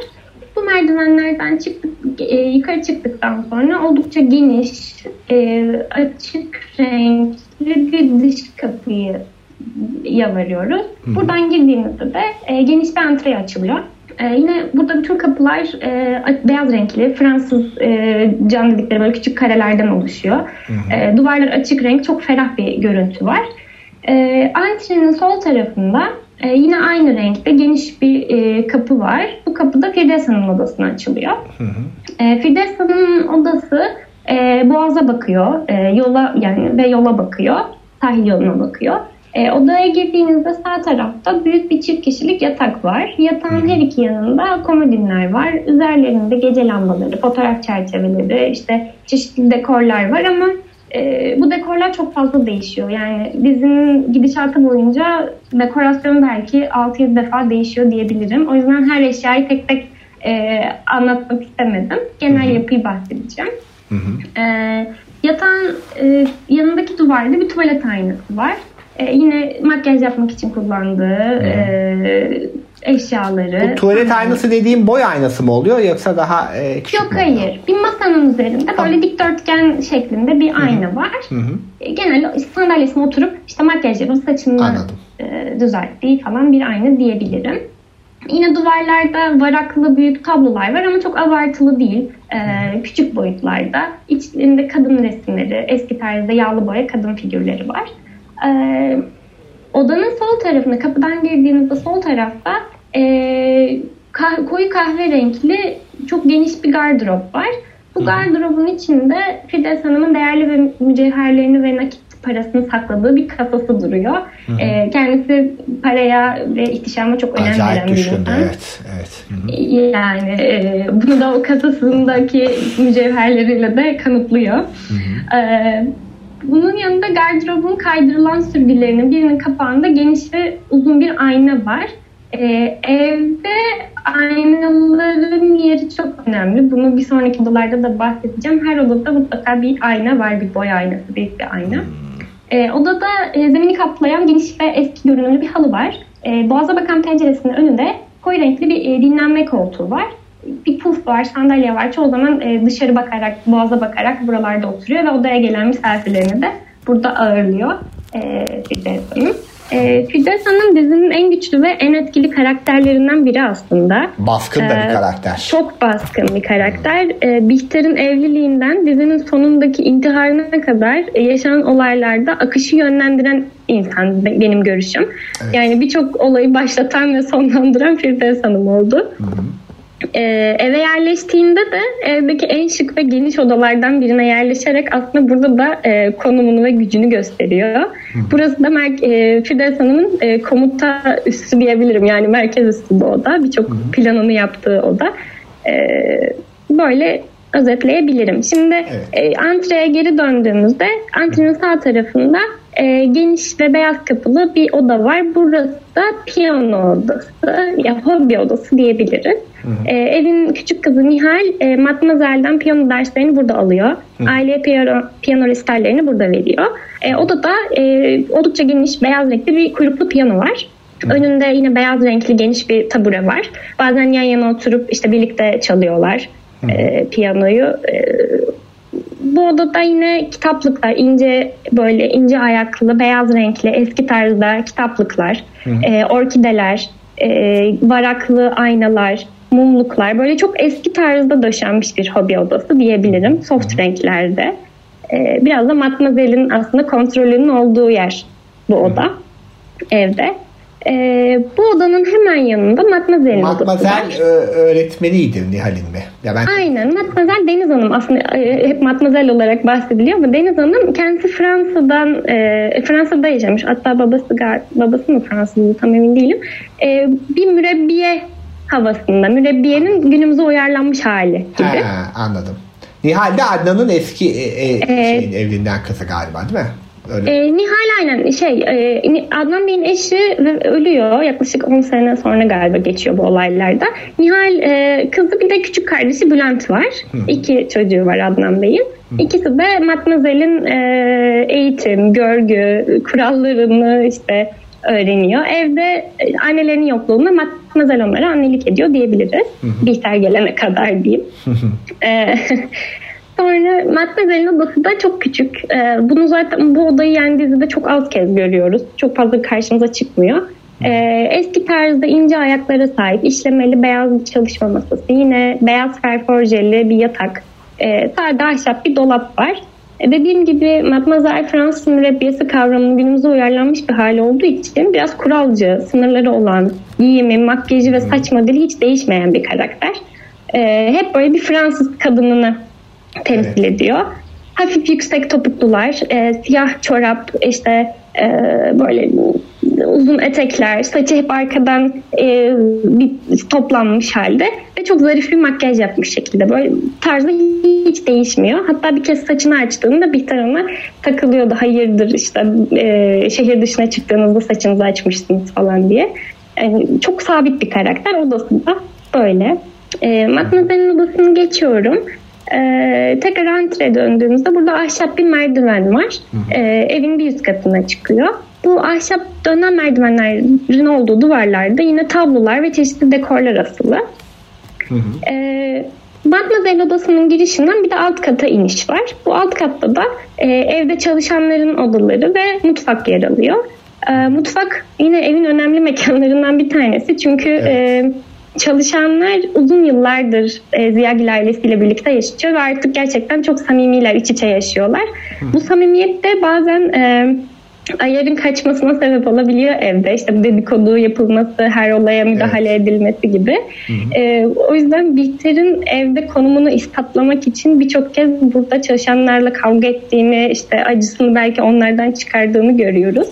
Bu merdivenlerden çıktık, e, yukarı çıktıktan sonra oldukça geniş, e, açık renkli bir dış kapıyı ya varıyoruz. Buradan girdiğimizde de e, geniş bir antre açılıyor. Ee, yine burada bütün kapılar e, beyaz renkli, Fransız e, cam dedikleri böyle küçük karelerden oluşuyor. Hı hı. E, duvarlar açık renk, çok ferah bir görüntü var. E, antrenin sol tarafında e, yine aynı renkte geniş bir e, kapı var. Bu kapı da Firdevs Hanım odasına açılıyor. Hı hı. E, Firdevs Hanım'ın odası e, Boğaz'a bakıyor, e, yola yani ve yola bakıyor, sahil yoluna bakıyor. E, odaya girdiğinizde sağ tarafta büyük bir çift kişilik yatak var. Yatağın her iki yanında komodinler var. Üzerlerinde gece lambaları, fotoğraf çerçeveleri, işte çeşitli dekorlar var ama e, bu dekorlar çok fazla değişiyor. Yani bizim gidişatı boyunca dekorasyon belki 6-7 defa değişiyor diyebilirim. O yüzden her eşyayı tek tek e, anlatmak istemedim. Genel yapıyı bahsedeceğim. Hı hı. E, yatağın e, yanındaki duvarda bir tuvalet aynası var. E, yine makyaj yapmak için kullandığı e, eşyaları. Bu tuvalet aynası dediğim boy aynası mı oluyor yoksa daha e, küçük Yok hayır. Bir masanın üzerinde tamam. böyle dikdörtgen şeklinde bir Hı-hı. ayna var. Hı-hı. E, genelde sandalyesine oturup işte makyaj yapıp saçını e, düzelttiği falan bir ayna diyebilirim. Yine duvarlarda varaklı büyük tablolar var ama çok abartılı değil. Ee, küçük boyutlarda. İçlerinde kadın resimleri, eski tarzda yağlı boya kadın figürleri var. Ee, odanın sol tarafında, kapıdan girdiğinizde sol tarafta e, kah- koyu kahverengi çok geniş bir gardırop var. Bu gardırobun içinde Firdevs Hanım'ın değerli ve mücevherlerini ve nakit parasını sakladığı bir kasası duruyor. Hı hı. E, kendisi paraya ve ihtişama çok önem Acayip veren bir insan. Evet, evet. Hı hı. Yani e, bunu da o kasasındaki mücevherleriyle de kanıtlıyor. Hı hı. E, bunun yanında gardırobun kaydırılan sürgülerinin birinin kapağında geniş ve uzun bir ayna var. Ee, evde aynaların yeri çok önemli. Bunu bir sonraki odalarda da bahsedeceğim. Her odada mutlaka bir ayna var. Bir boy aynası, büyük bir ayna. Ee, odada e, zemini kaplayan geniş ve eski görünümlü bir halı var. Ee, boğaza bakan penceresinin önünde koyu renkli bir e, dinlenme koltuğu var bir puf var, sandalye var. Çoğu zaman e, dışarı bakarak, boğaza bakarak buralarda oturuyor ve odaya gelen misafirlerini de burada ağırlıyor e, Firdevs Hanım. E, Firdevs Hanım dizinin en güçlü ve en etkili karakterlerinden biri aslında. Baskın da bir e, karakter. Çok baskın bir karakter. E, Bihter'in evliliğinden dizinin sonundaki intiharına kadar e, yaşanan olaylarda akışı yönlendiren insan benim görüşüm. Evet. Yani birçok olayı başlatan ve sonlandıran Firdevs Hanım oldu. Hı hı. Ee, eve yerleştiğinde de evdeki en şık ve geniş odalardan birine yerleşerek aslında burada da e, konumunu ve gücünü gösteriyor. Hı. Burası da Mer- e, Firdevs Hanım'ın e, komuta üssü diyebilirim. Yani merkez üssü bu oda. Birçok planını yaptığı oda. E, böyle özetleyebilirim. Şimdi evet. e, antreye geri döndüğümüzde antrenin sağ tarafında e, geniş ve beyaz kapılı bir oda var. Burası da piyano odası ya hobi odası diyebiliriz. E, evin küçük kızı Nihal e, Matmazel'den piyano derslerini burada alıyor. Hı. Aileye piyano, piyano resitallerini burada veriyor. E, odada e, oldukça geniş beyaz renkli bir kuyruklu piyano var. Hı. Önünde yine beyaz renkli geniş bir tabure var. Bazen yan yana oturup işte birlikte çalıyorlar e, piyanoyu. E, bu odada yine kitaplıklar, ince böyle ince ayaklı, beyaz renkli, eski tarzda kitaplıklar, e, orkideler, e, varaklı aynalar, mumluklar böyle çok eski tarzda döşenmiş bir hobi odası diyebilirim. Soft renklerde. E, biraz da Matmazel'in aslında kontrolünün olduğu yer bu oda evde. Ee, bu odanın hemen yanında Matmazel'in odası var. Matmazel ö- öğretmeniydi Nihal'in mi? Ya ben Aynen. Matmazel Deniz Hanım aslında e, hep Matmazel olarak bahsediliyor ama Deniz Hanım kendisi Fransa'dan e, Fransa'da yaşamış. Hatta babası babası mı Fransızdı tam emin değilim. E, bir mürebbiye havasında. Mürebbiyenin günümüze uyarlanmış hali gibi. Ha, anladım. Nihal de Adnan'ın eski e, e, şeyin evliliğinden kızı galiba değil mi? Öyle. E, Nihal aynen şey e, Adnan Bey'in eşi ölüyor yaklaşık 10 sene sonra galiba geçiyor bu olaylarda. Nihal e, kızı bir de küçük kardeşi Bülent var. İki çocuğu var Adnan Bey'in. İkisi de Matmazel'in e, eğitim, görgü, kurallarını işte öğreniyor. Evde e, annelerinin yokluğunda Matmazel onlara annelik ediyor diyebiliriz. Bihter gelene kadar diyeyim. (laughs) E, (laughs) Sonra Matmazel'in odası da çok küçük. Ee, bunu zaten bu odayı yani dizide çok az kez görüyoruz. Çok fazla karşımıza çıkmıyor. Ee, eski tarzda ince ayaklara sahip işlemeli beyaz bir çalışma masası. Yine beyaz ferforjeli bir yatak. Ee, sade ahşap bir dolap var. Ee, dediğim gibi Matmazel Fransız mürebbiyesi kavramının günümüze uyarlanmış bir hali olduğu için biraz kuralcı, sınırları olan, giyimi, makyajı ve saç modeli hiç değişmeyen bir karakter. Ee, hep böyle bir Fransız kadınını temsil evet. ediyor. Hafif yüksek topuklular, e, siyah çorap, işte e, böyle uzun etekler, saçı hep arkadan e, bir toplanmış halde ve çok zarif bir makyaj yapmış şekilde. Böyle tarzı hiç değişmiyor. Hatta bir kez saçını açtığında Bihter ona takılıyordu. Hayırdır işte e, şehir dışına çıktığınızda saçınızı açmışsınız falan diye. Yani çok sabit bir karakter. Odasında böyle. E, Matmazel'in odasını geçiyorum. Ee, tekrar antre döndüğümüzde burada ahşap bir merdiven var. Ee, evin bir üst katına çıkıyor. Bu ahşap dönen merdivenlerin olduğu duvarlarda yine tablolar ve çeşitli dekorlar asılı. Hı hı. Ee, Matmazel odasının girişinden bir de alt kata iniş var. Bu alt katta da e, evde çalışanların odaları ve mutfak yer alıyor. E, mutfak yine evin önemli mekanlarından bir tanesi. Çünkü evet. e, çalışanlar uzun yıllardır e, Ziyagil ailesiyle birlikte yaşıyor ve artık gerçekten çok samimiler, iç içe yaşıyorlar. Hı. Bu samimiyet de bazen e, ayarın kaçmasına sebep olabiliyor evde. İşte dedikodu yapılması, her olaya müdahale evet. edilmesi gibi. E, o yüzden Bihter'in evde konumunu ispatlamak için birçok kez burada çalışanlarla kavga ettiğini, işte acısını belki onlardan çıkardığını görüyoruz.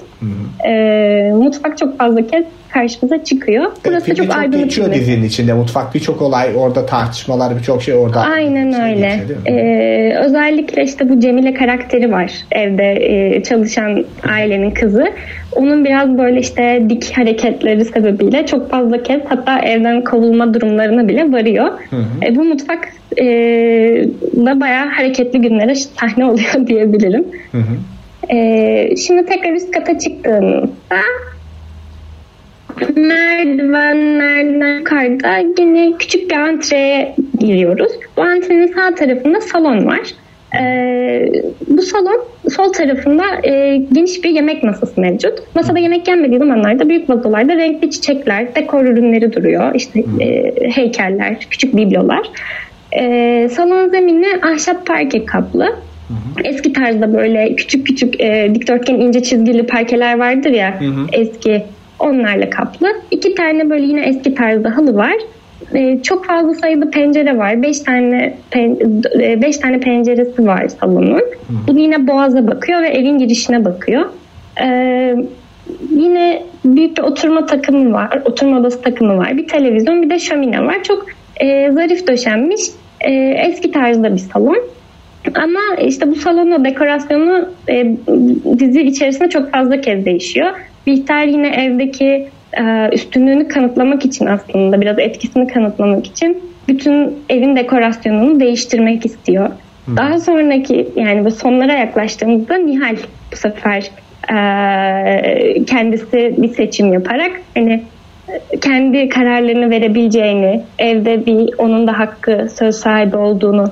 E, mutfak çok fazla kez karşımıza çıkıyor. Burası Filmi çok, çok aydınlık geçiyor bir dizinin içinde. Mutfak birçok olay orada tartışmalar birçok şey orada. Aynen şey öyle. geçiyor, ee, özellikle işte bu Cemile karakteri var evde e, çalışan ailenin kızı. Onun biraz böyle işte dik hareketleri sebebiyle çok fazla kez hatta evden kovulma durumlarına bile varıyor. Hı hı. E, bu mutfak e, da bayağı hareketli günlere sahne (laughs) oluyor diyebilirim. Hı hı. E, şimdi tekrar üst kata çıktığımızda merdivenlerden yukarıda yine küçük bir antreye giriyoruz. Bu antrenin sağ tarafında salon var. Ee, bu salon sol tarafında e, geniş bir yemek masası mevcut. Masada yemek yenmediği zamanlarda büyük vazolarda renkli çiçekler, dekor ürünleri duruyor. İşte e, heykeller, küçük biblolar. E, salon zemini ahşap parke kaplı. Eski tarzda böyle küçük küçük e, dikdörtgen ince çizgili parkeler vardır ya hı hı. eski onlarla kaplı. İki tane böyle yine eski tarzda halı var. Ee, çok fazla sayıda pencere var. Beş tane pen, e, beş tane penceresi var salonun. Bu yine boğaza bakıyor ve evin girişine bakıyor. Ee, yine büyük bir oturma takımı var. Oturma odası takımı var. Bir televizyon bir de şömine var. Çok e, zarif döşenmiş e, eski tarzda bir salon. Ama işte bu salonun dekorasyonu e, dizi içerisinde çok fazla kez değişiyor. Bihter yine evdeki e, üstünlüğünü kanıtlamak için aslında biraz etkisini kanıtlamak için bütün evin dekorasyonunu değiştirmek istiyor. Hı. Daha sonraki yani bu sonlara yaklaştığımızda Nihal bu sefer e, kendisi bir seçim yaparak hani kendi kararlarını verebileceğini, evde bir onun da hakkı söz sahibi olduğunu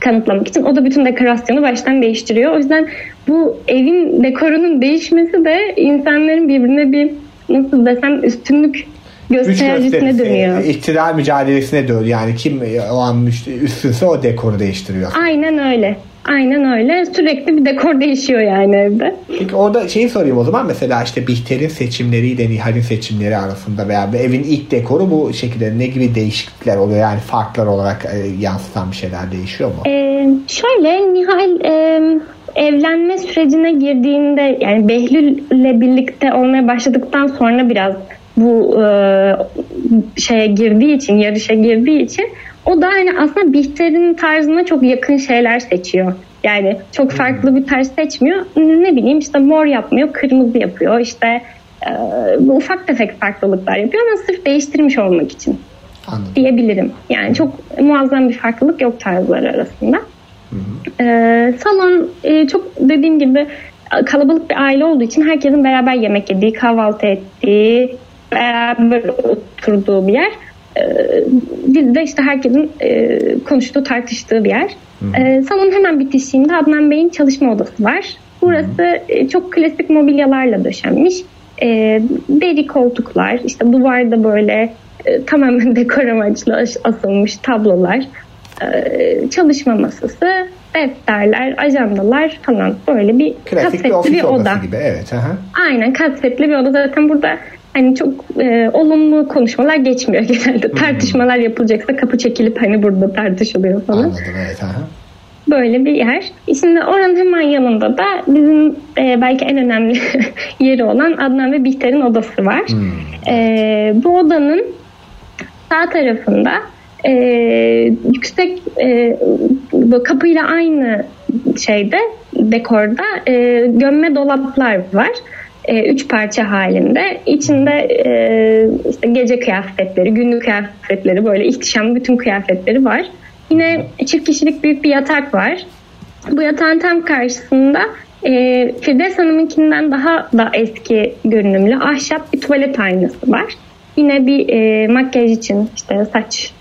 kanıtlamak için o da bütün dekorasyonu baştan değiştiriyor. O yüzden bu evin dekorunun değişmesi de insanların birbirine bir nasıl desem üstünlük göstericine dönüyor. İktidar mücadelesine dönüyor. Yani kim o an üstünse o dekoru değiştiriyor. Aynen öyle. Aynen öyle. Sürekli bir dekor değişiyor yani evde. Peki orada şeyi sorayım o zaman. Mesela işte Bihter'in seçimleriyle Nihal'in seçimleri arasında veya bir evin ilk dekoru bu şekilde ne gibi değişiklikler oluyor? Yani farklar olarak e, yansıtan bir şeyler değişiyor mu? Ee, şöyle Nihal e, evlenme sürecine girdiğinde yani Behlül'le birlikte olmaya başladıktan sonra biraz bu e, şeye girdiği için, yarışa girdiği için o da hani aslında Bihter'in tarzına çok yakın şeyler seçiyor. Yani çok farklı bir tarz seçmiyor. Ne bileyim işte mor yapmıyor, kırmızı yapıyor. İşte e, ufak tefek farklılıklar yapıyor ama sırf değiştirmiş olmak için Anladım. diyebilirim. Yani çok muazzam bir farklılık yok tarzlar arasında. Ee, salon e, çok dediğim gibi kalabalık bir aile olduğu için herkesin beraber yemek yediği, kahvaltı ettiği, beraber oturduğu bir yer. Ee, de işte herkesin e, konuştuğu, tartıştığı bir yer. Ee, salonun hemen bitişiğinde Adnan Bey'in çalışma odası var. Burası e, çok klasik mobilyalarla döşenmiş. E, deri koltuklar, işte duvarda böyle e, tamamen (laughs) dekor amaçlı as- asılmış tablolar, e, çalışma masası, defterler, ajandalar falan böyle bir Klasik bir ofis bir odası oda. gibi. Evet. Aha. Aynen kasetli bir oda zaten burada hani çok e, olumlu konuşmalar geçmiyor (laughs) genelde. Tartışmalar yapılacaksa kapı çekilip hani burada tartışılıyor falan. Anladım. Evet. Aha. Böyle bir yer. Şimdi oranın hemen yanında da bizim e, belki en önemli (laughs) yeri olan Adnan ve Bihter'in odası var. E, bu odanın sağ tarafında e, yüksek e, kapıyla aynı şeyde dekorda e, gömme dolaplar var. E, üç parça halinde. İçinde e, işte gece kıyafetleri, günlük kıyafetleri böyle ihtişam bütün kıyafetleri var. Yine çift kişilik büyük bir yatak var. Bu yatağın tam karşısında e, Firdevs Hanım'ınkinden daha da eski görünümlü ahşap bir tuvalet aynası var. Yine bir e, makyaj için işte saç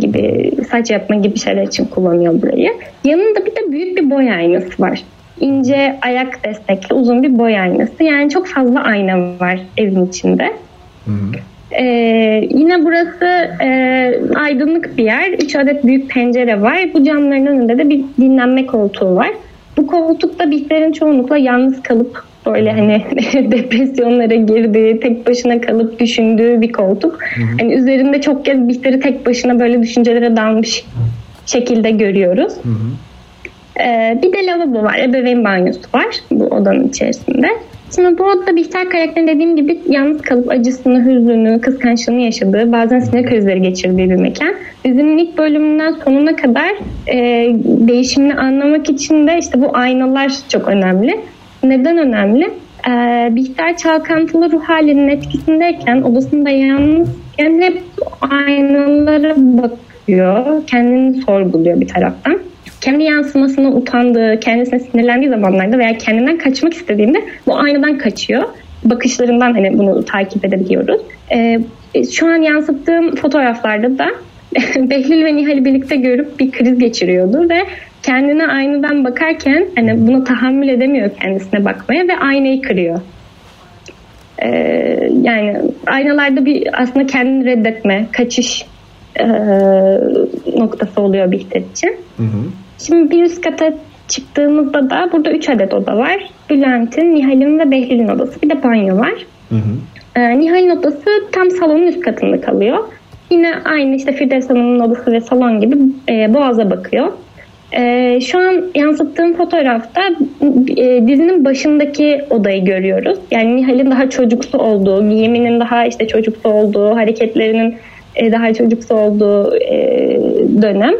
gibi saç yapma gibi şeyler için kullanıyor burayı. Yanında bir de büyük bir boy aynası var. İnce ayak destekli uzun bir boy aynası. Yani çok fazla ayna var evin içinde. Ee, yine burası e, aydınlık bir yer. Üç adet büyük pencere var. Bu camların önünde de bir dinlenme koltuğu var. Bu koltukta Bihter'in çoğunlukla yalnız kalıp böyle hani (laughs) depresyonlara girdiği, tek başına kalıp düşündüğü bir koltuk. Hani üzerinde çok kez Bihter'i tek başına böyle düşüncelere dalmış şekilde görüyoruz. Ee, bir de lavabo var, ebeveyn banyosu var bu odanın içerisinde. Şimdi bu odada Bihter karakterin dediğim gibi yalnız kalıp acısını, hüznünü, kıskançlığını yaşadığı, bazen sinir krizleri geçirdiği bir mekan. Dizinin ilk bölümünden sonuna kadar e, değişimini anlamak için de işte bu aynalar çok önemli. Neden önemli? Ee, Bihter çalkantılı ruh halinin etkisindeyken, odasında yalnızken hep aynalara bakıyor, kendini sorguluyor bir taraftan kendi yansımasına utandığı, kendisine sinirlendiği zamanlarda veya kendinden kaçmak istediğinde bu aynadan kaçıyor. Bakışlarından hani bunu takip edebiliyoruz. Ee, şu an yansıttığım fotoğraflarda da (laughs) Behlül ve Nihal'i birlikte görüp bir kriz geçiriyordu ve kendine aynadan bakarken hani buna tahammül edemiyor kendisine bakmaya ve aynayı kırıyor. Ee, yani aynalarda bir aslında kendini reddetme, kaçış e, noktası oluyor Bihter için. Hı hı. Şimdi bir üst kata çıktığımızda da burada 3 adet oda var. Bülent'in, Nihal'in ve Behlül'ün odası. Bir de banyo var. Hı hı. Ee, Nihal'in odası tam salonun üst katında kalıyor. Yine aynı işte Firdevs Hanım'ın odası ve salon gibi e, boğaza bakıyor. E, şu an yansıttığım fotoğrafta e, dizinin başındaki odayı görüyoruz. Yani Nihal'in daha çocuksu olduğu, giyiminin daha işte çocuksu olduğu, hareketlerinin e, daha çocuksu olduğu e, dönem.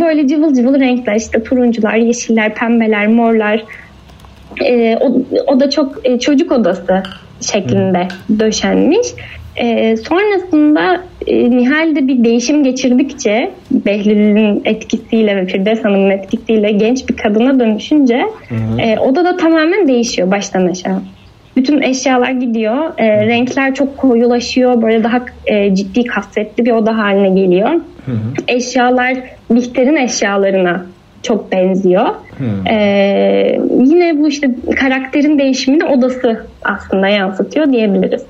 Böyle cıvıl cıvıl renkler işte turuncular, yeşiller, pembeler, morlar. E, o, o da çok e, çocuk odası şeklinde döşenmiş. E, sonrasında e, Nihal'de bir değişim geçirdikçe Behlül'ün etkisiyle ve Firdevs Hanım'ın etkisiyle genç bir kadına dönüşünce e, odada tamamen değişiyor baştan aşağı. Bütün eşyalar gidiyor. E, renkler çok koyulaşıyor. Böyle daha e, ciddi kasvetli bir oda haline geliyor. Eşyalar Bihter'in eşyalarına çok benziyor. E, yine bu işte karakterin değişimini odası aslında yansıtıyor diyebiliriz.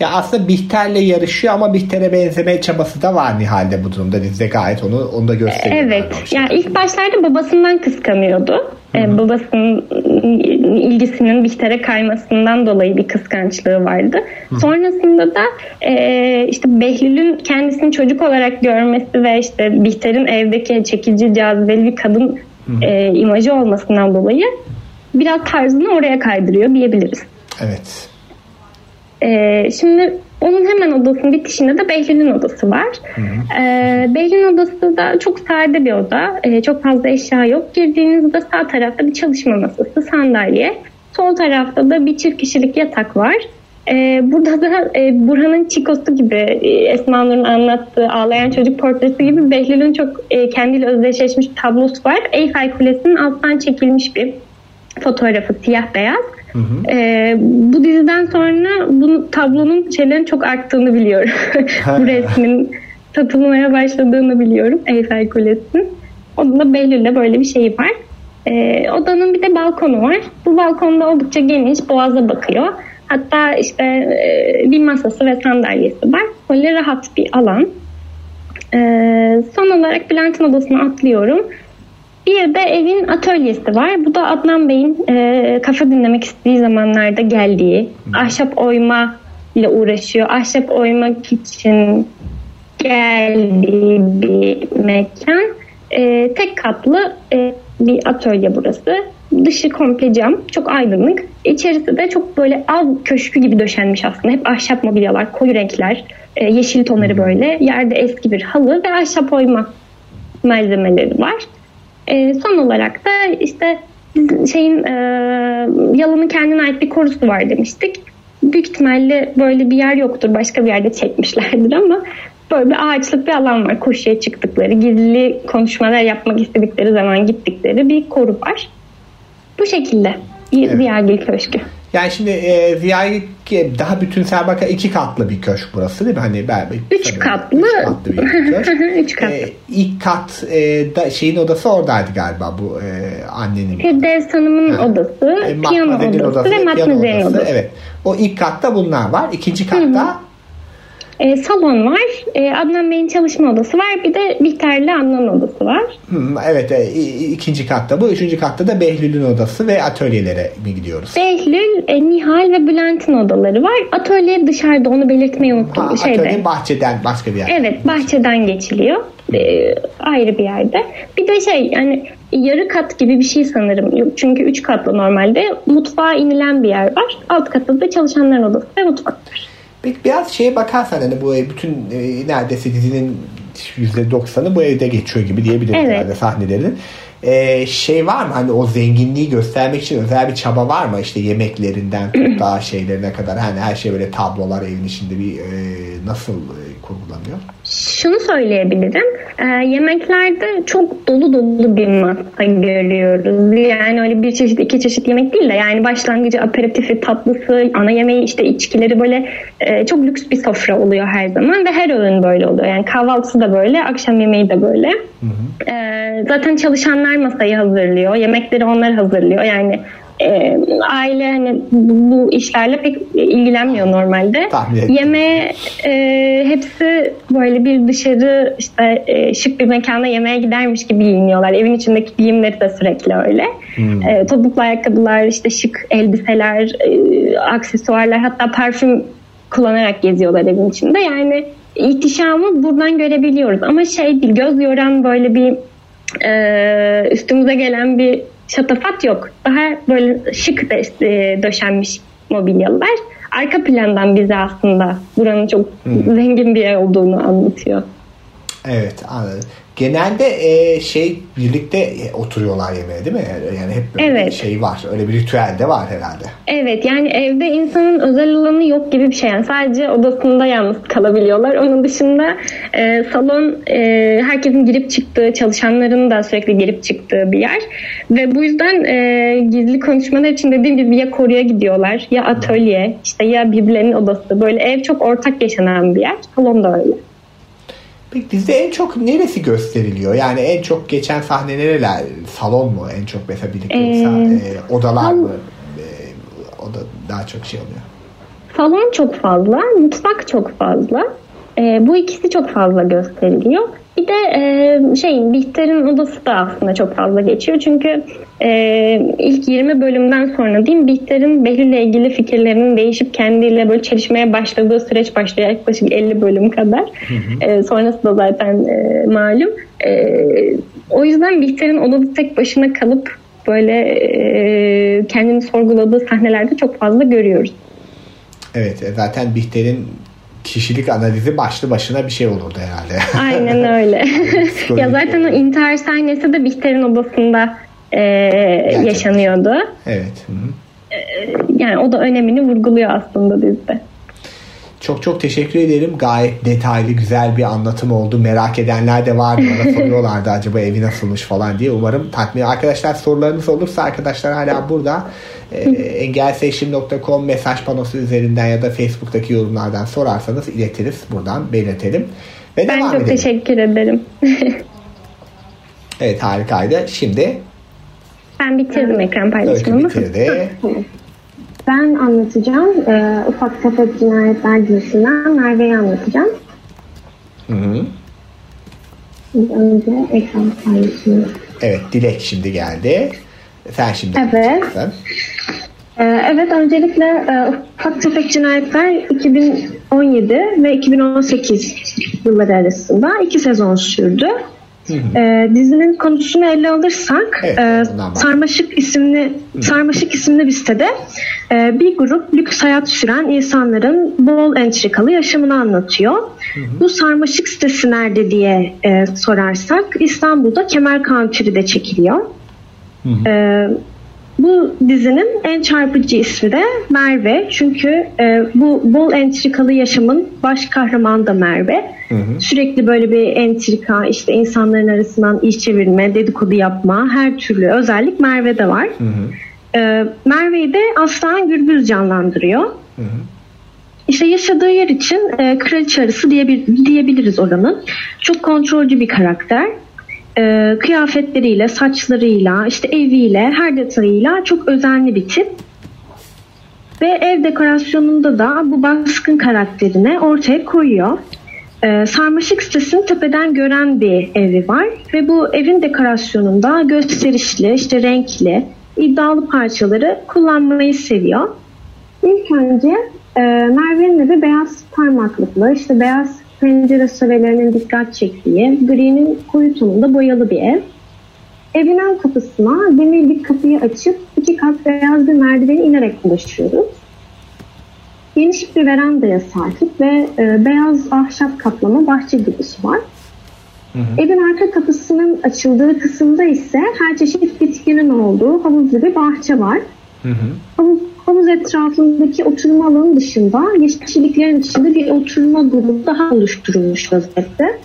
Ya aslında Bihter'le yarışıyor ama Bihter'e benzeme çabası da var Nihal'de bu durumda. Dizide gayet onu onu da gösteriyor. Evet. Ya ilk başlarda babasından kıskanıyordu. Ee, babasının ilgisinin Bihter'e kaymasından dolayı bir kıskançlığı vardı. Hı. Sonrasında da e, işte Behlül'ün kendisini çocuk olarak görmesi ve işte Bihter'in evdeki çekici, cazibeli bir kadın e, imajı olmasından dolayı biraz tarzını oraya kaydırıyor diyebiliriz. Evet. Ee, şimdi onun hemen odasının bitişinde de Behlül'ün odası var. Ee, Behlül'ün odası da çok sade bir oda. Ee, çok fazla eşya yok. Girdiğinizde sağ tarafta bir çalışma masası, sandalye. Sol tarafta da bir çift kişilik yatak var. Ee, burada da e, Burhan'ın Çikosu gibi e, Esma Nur'un anlattığı ağlayan çocuk portresi gibi Behlül'ün çok e, kendiyle özdeşleşmiş tablosu var. Eyfel Kulesi'nin alttan çekilmiş bir fotoğrafı siyah beyaz. Hı hı. Ee, bu diziden sonra bu tablonun şeylerin çok arttığını biliyorum. (laughs) bu resmin satılmaya başladığını biliyorum Eyfel Kulesi'nin. Onun da Behlül'de böyle bir şey var. Ee, odanın bir de balkonu var. Bu balkonda oldukça geniş, boğaza bakıyor. Hatta işte e, bir masası ve sandalyesi var. Böyle rahat bir alan. Ee, son olarak Bülent'in odasına atlıyorum. Bir de evin atölyesi var. Bu da Adnan Bey'in e, kafa dinlemek istediği zamanlarda geldiği, ahşap oyma ile uğraşıyor. Ahşap oymak için geldiği bir mekan. E, tek katlı e, bir atölye burası. Dışı komple cam, çok aydınlık. İçerisi de çok böyle av köşkü gibi döşenmiş aslında. Hep ahşap mobilyalar, koyu renkler, e, yeşil tonları böyle. Yerde eski bir halı ve ahşap oyma malzemeleri var. E, son olarak da işte şeyin e, yalının kendine ait bir korusu var demiştik. Büyük ihtimalle böyle bir yer yoktur. Başka bir yerde çekmişlerdir ama böyle bir ağaçlık bir alan var. Koşuya çıktıkları, gizli konuşmalar yapmak istedikleri zaman gittikleri bir koru var. Bu şekilde. Evet. Ziyagil Köşkü. Yani şimdi e, Ziya'yı daha bütünsel bakar iki katlı bir köşk burası değil mi? Hani ben, üç katlı. Üç katlı bir (laughs) köşk. üç katlı. E, ilk kat e, da, şeyin odası oradaydı galiba bu e, annenin. Firdevs Hanım'ın ha. odası, e, piyano odası, odası ve Matmazel'in odası. odası. Evet. O ilk katta bunlar var. İkinci katta Hı-hı e, salon var. E, Adnan Bey'in çalışma odası var. Bir de Bihter'le Adnan odası var. Hmm, evet e, ikinci katta bu. Üçüncü katta da Behlül'ün odası ve atölyelere mi gidiyoruz? Behlül, e, Nihal ve Bülent'in odaları var. Atölye dışarıda onu belirtmeyi unuttum. Ha, Şeyde. Atölye bahçeden başka bir yer. Evet bahçeden geçiliyor. E, ayrı bir yerde. Bir de şey yani yarı kat gibi bir şey sanırım. Çünkü üç katlı normalde. Mutfağa inilen bir yer var. Alt katta da çalışanların odası ve mutfak var. Peki biraz şeye bakarsan hani bu bütün e, neredeyse dizinin %90'ı bu evde geçiyor gibi diyebiliriz evet. herhalde sahnelerin. Ee, şey var mı hani o zenginliği göstermek için özel bir çaba var mı işte yemeklerinden (clears throat) daha şeylerine kadar hani her şey böyle tablolar evin içinde bir e, nasıl e, kurgulanıyor? Şunu söyleyebilirim. E, yemeklerde çok dolu dolu bir masa görüyoruz. Yani öyle bir çeşit iki çeşit yemek değil de yani başlangıcı aperitifi tatlısı ana yemeği işte içkileri böyle e, çok lüks bir sofra oluyor her zaman ve her öğün böyle oluyor. Yani kahvaltısı da böyle akşam yemeği de böyle. Hı hı. E, zaten çalışanlar masayı hazırlıyor. Yemekleri onlar hazırlıyor. Yani e, aile hani bu, bu işlerle pek ilgilenmiyor normalde. Yeme e, hepsi böyle bir dışarı işte e, şık bir mekana yemeğe gidermiş gibi giyiniyorlar. Evin içindeki giyimleri de sürekli öyle. Hmm. E, topuklu ayakkabılar, işte şık elbiseler, e, aksesuarlar hatta parfüm kullanarak geziyorlar evin içinde. Yani ihtişamı buradan görebiliyoruz. Ama şey değil göz yoran böyle bir e, üstümüze gelen bir şatafat yok. Daha böyle şık e, döşenmiş mobilyalar. Arka plandan bize aslında buranın çok hmm. zengin bir yer olduğunu anlatıyor. Evet anladım genelde e, şey birlikte e, oturuyorlar yemeğe değil mi? Yani hep böyle evet. bir şey var. Öyle bir ritüel de var herhalde. Evet yani evde insanın özel alanı yok gibi bir şey. Yani sadece odasında yalnız kalabiliyorlar. Onun dışında e, salon e, herkesin girip çıktığı, çalışanların da sürekli girip çıktığı bir yer. Ve bu yüzden e, gizli konuşmalar için dediğim gibi ya koruya gidiyorlar ya atölye işte ya birbirlerinin odası. Böyle ev çok ortak yaşanan bir yer. Salon da öyle. Peki dizide en çok neresi gösteriliyor? Yani en çok geçen sahne nereler? Salon mu en çok mesela birlikte ee, e, odalar mı? E, o da daha çok şey oluyor. salon çok fazla, mutfak çok fazla. E, bu ikisi çok fazla gösteriliyor. Bir de e, şeyin Bihter'in odası da aslında çok fazla geçiyor. Çünkü e, ilk 20 bölümden sonra diyeyim Bihter'in Behlül'le ilgili fikirlerinin değişip kendiyle böyle çelişmeye başladığı süreç başlıyor. Yaklaşık 50 bölüm kadar. Hı hı. E, sonrası da zaten e, malum. E, o yüzden Bihter'in odada tek başına kalıp böyle e, kendini sorguladığı sahnelerde çok fazla görüyoruz. Evet e, zaten Bihter'in kişilik analizi başlı başına bir şey olurdu herhalde. (laughs) Aynen öyle. (laughs) ya zaten o intihar sahnesi de Bihter'in odasında e, yaşanıyordu. Evet. Hı-hı. E, yani o da önemini vurguluyor aslında dizide. Çok çok teşekkür ederim. Gayet detaylı, güzel bir anlatım oldu. Merak edenler de vardı. Bana (laughs) soruyorlardı acaba evi nasılmış falan diye. Umarım tatmin. Arkadaşlar sorularınız olursa arkadaşlar hala burada. E, engelseçim.com mesaj panosu üzerinden ya da Facebook'taki yorumlardan sorarsanız iletiriz. Buradan belirtelim. Ve ben çok edelim. teşekkür ederim. evet harikaydı. Şimdi ben bitirdim ekran paylaşımımı. bitirdi. (laughs) Ben anlatacağım. E, ufak tefek cinayetler dizisinden Merve'yi anlatacağım. Hı hı. Önce ekran paylaşımı. Evet Dilek şimdi geldi. Sen şimdi Evet. Ee, evet öncelikle e, ufak tefek cinayetler 2017 ve 2018 yılları arasında iki sezon sürdü. E, dizinin konusunu ele alırsak evet, e, Sarmaşık isimli hı. Sarmaşık isimli bir sitede e, bir grup lüks hayat süren insanların bol entrikalı yaşamını anlatıyor. Hı hı. Bu Sarmaşık sitesi nerede diye e, sorarsak İstanbul'da Kemer Country'de çekiliyor. Hı hı. E, bu dizinin en çarpıcı ismi de Merve. Çünkü e, bu bol entrikalı yaşamın baş kahramanı da Merve. Hı hı. Sürekli böyle bir entrika, işte insanların arasından iş çevirme, dedikodu yapma, her türlü özellik Merve'de var. Hı hı. E, Merve'yi de Aslan Gürbüz canlandırıyor. Hı hı. İşte yaşadığı yer için e, kraliçe arısı diyebil- diyebiliriz oranın. Çok kontrolcü bir karakter e, kıyafetleriyle, saçlarıyla, işte eviyle, her detayıyla çok özenli bir tip. Ve ev dekorasyonunda da bu baskın karakterini ortaya koyuyor. Ee, sarmaşık sitesini tepeden gören bir evi var ve bu evin dekorasyonunda gösterişli, işte renkli, iddialı parçaları kullanmayı seviyor. İlk önce e, Merve'nin evi beyaz parmaklıklı, işte beyaz pencere sövelerinin dikkat çektiği, gri'nin koyu tonunda boyalı bir ev. Evin ön kapısına demir bir kapıyı açıp iki kat beyaz bir merdiveni inerek ulaşıyoruz. Geniş bir verandaya sahip ve e, beyaz ahşap kaplama bahçe girişi var. Hı hı. Evin arka kapısının açıldığı kısımda ise her çeşit bitkinin olduğu havuzlu bir bahçe var. Hı hı. Havuz, havuz etrafındaki oturma alanı dışında yeşilliklerin içinde bir oturma grubu daha oluşturulmuş vaziyette.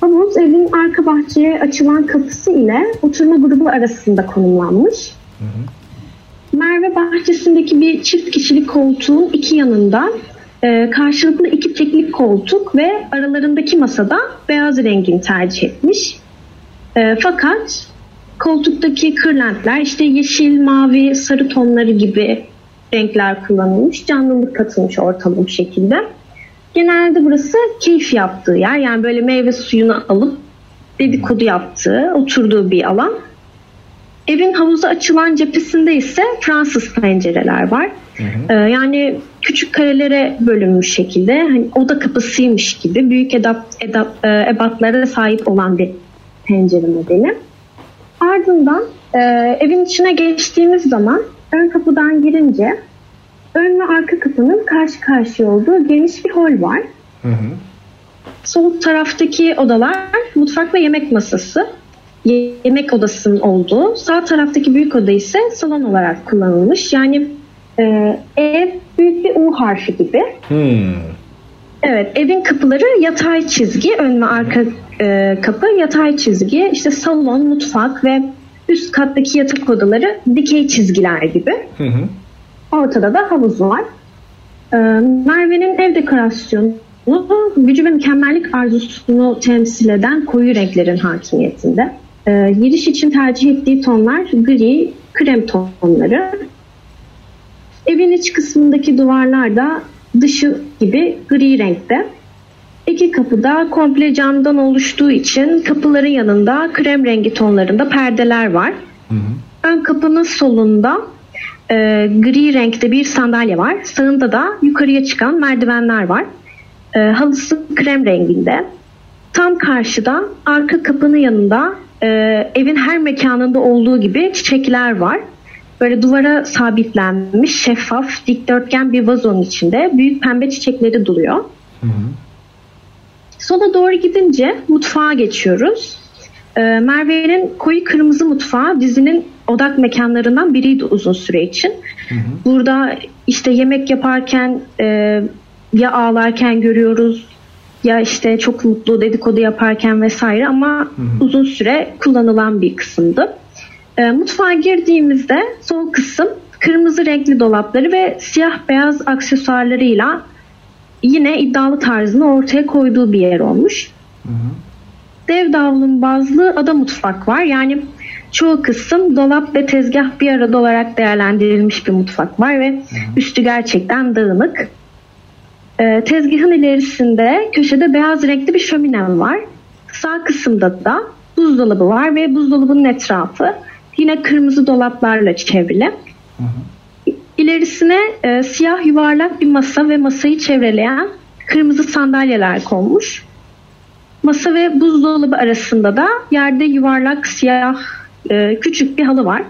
Havuz evin arka bahçeye açılan kapısı ile oturma grubu arasında konumlanmış. Hı hı. Merve bahçesindeki bir çift kişilik koltuğun iki yanında e, karşılıklı iki teklik koltuk ve aralarındaki masada beyaz rengini tercih etmiş. E, fakat koltuktaki kırlentler işte yeşil, mavi, sarı tonları gibi renkler kullanılmış. Canlılık katılmış ortalım şekilde. Genelde burası keyif yaptığı yer. Yani böyle meyve suyunu alıp dedikodu yaptığı, oturduğu bir alan. Evin havuza açılan cephesinde ise Fransız pencereler var. Hı hı. Ee, yani küçük karelere bölünmüş şekilde hani oda kapısıymış gibi büyük edap, edap, e, ebatlara sahip olan bir pencere modeli. Ardından e, evin içine geçtiğimiz zaman ön kapıdan girince ön ve arka kapının karşı karşıya olduğu geniş bir hol var. Hı hı. Sol taraftaki odalar mutfak ve yemek masası. Yemek odasının olduğu. Sağ taraftaki büyük oda ise salon olarak kullanılmış. Yani e, ev büyük bir U harfi gibi. Hmm. Evet, evin kapıları yatay çizgi, ön ve arka e, kapı yatay çizgi. İşte salon, mutfak ve üst kattaki yatak odaları dikey çizgiler gibi. Hı hı. Ortada da havuz var. E, Merve'nin ev dekorasyonu gücü ve mükemmellik arzusunu temsil eden koyu renklerin hakimiyetinde. E, giriş için tercih ettiği tonlar gri, krem tonları. Evin iç kısmındaki duvarlar da dışı gibi gri renkte. İki kapı da komple camdan oluştuğu için kapıların yanında krem rengi tonlarında perdeler var. Hı hı. Ön kapının solunda e, gri renkte bir sandalye var. Sağında da yukarıya çıkan merdivenler var. E, halısı krem renginde. Tam karşıda arka kapının yanında e, evin her mekanında olduğu gibi çiçekler var. Böyle duvara sabitlenmiş şeffaf dikdörtgen bir vazonun içinde büyük pembe çiçekleri duruyor. Hı hı. Sola doğru gidince mutfağa geçiyoruz. E, Merve'nin koyu kırmızı mutfağı dizinin odak mekanlarından biriydi uzun süre için. Hı hı. Burada işte yemek yaparken e, ya ağlarken görüyoruz ya işte çok mutlu dedikodu yaparken vesaire ama hı hı. uzun süre kullanılan bir kısımdı. E, mutfağa girdiğimizde sol kısım kırmızı renkli dolapları ve siyah beyaz aksesuarlarıyla yine iddialı tarzını ortaya koyduğu bir yer olmuş. Hı hı. Dev davlun bazlı ada mutfak var. Yani çoğu kısım dolap ve tezgah bir arada olarak değerlendirilmiş bir mutfak var ve hı hı. üstü gerçekten dağınık. Ee, tezgahın ilerisinde köşede beyaz renkli bir şömine var. Sağ kısımda da buzdolabı var ve buzdolabının etrafı yine kırmızı dolaplarla çevrili. Hı hı. İlerisine e, siyah yuvarlak bir masa ve masayı çevreleyen kırmızı sandalyeler konmuş. Masa ve buzdolabı arasında da yerde yuvarlak siyah e, küçük bir halı var.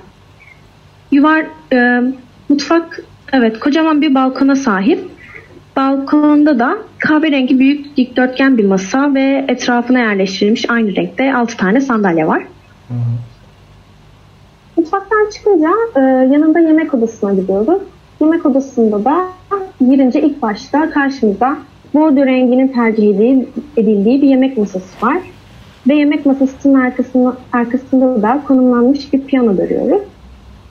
Yuvar e, mutfak evet kocaman bir balkona sahip. Balkonda da kahverengi büyük dikdörtgen bir masa ve etrafına yerleştirilmiş aynı renkte 6 tane sandalye var. Hı hı. Mutfaktan çıkınca e, yanında yemek odasına gidiyoruz. Yemek odasında da girince ilk başta karşımıza bordo renginin tercih edildiği bir yemek masası var. Ve yemek masasının arkasında, arkasında da konumlanmış bir piyano görüyoruz.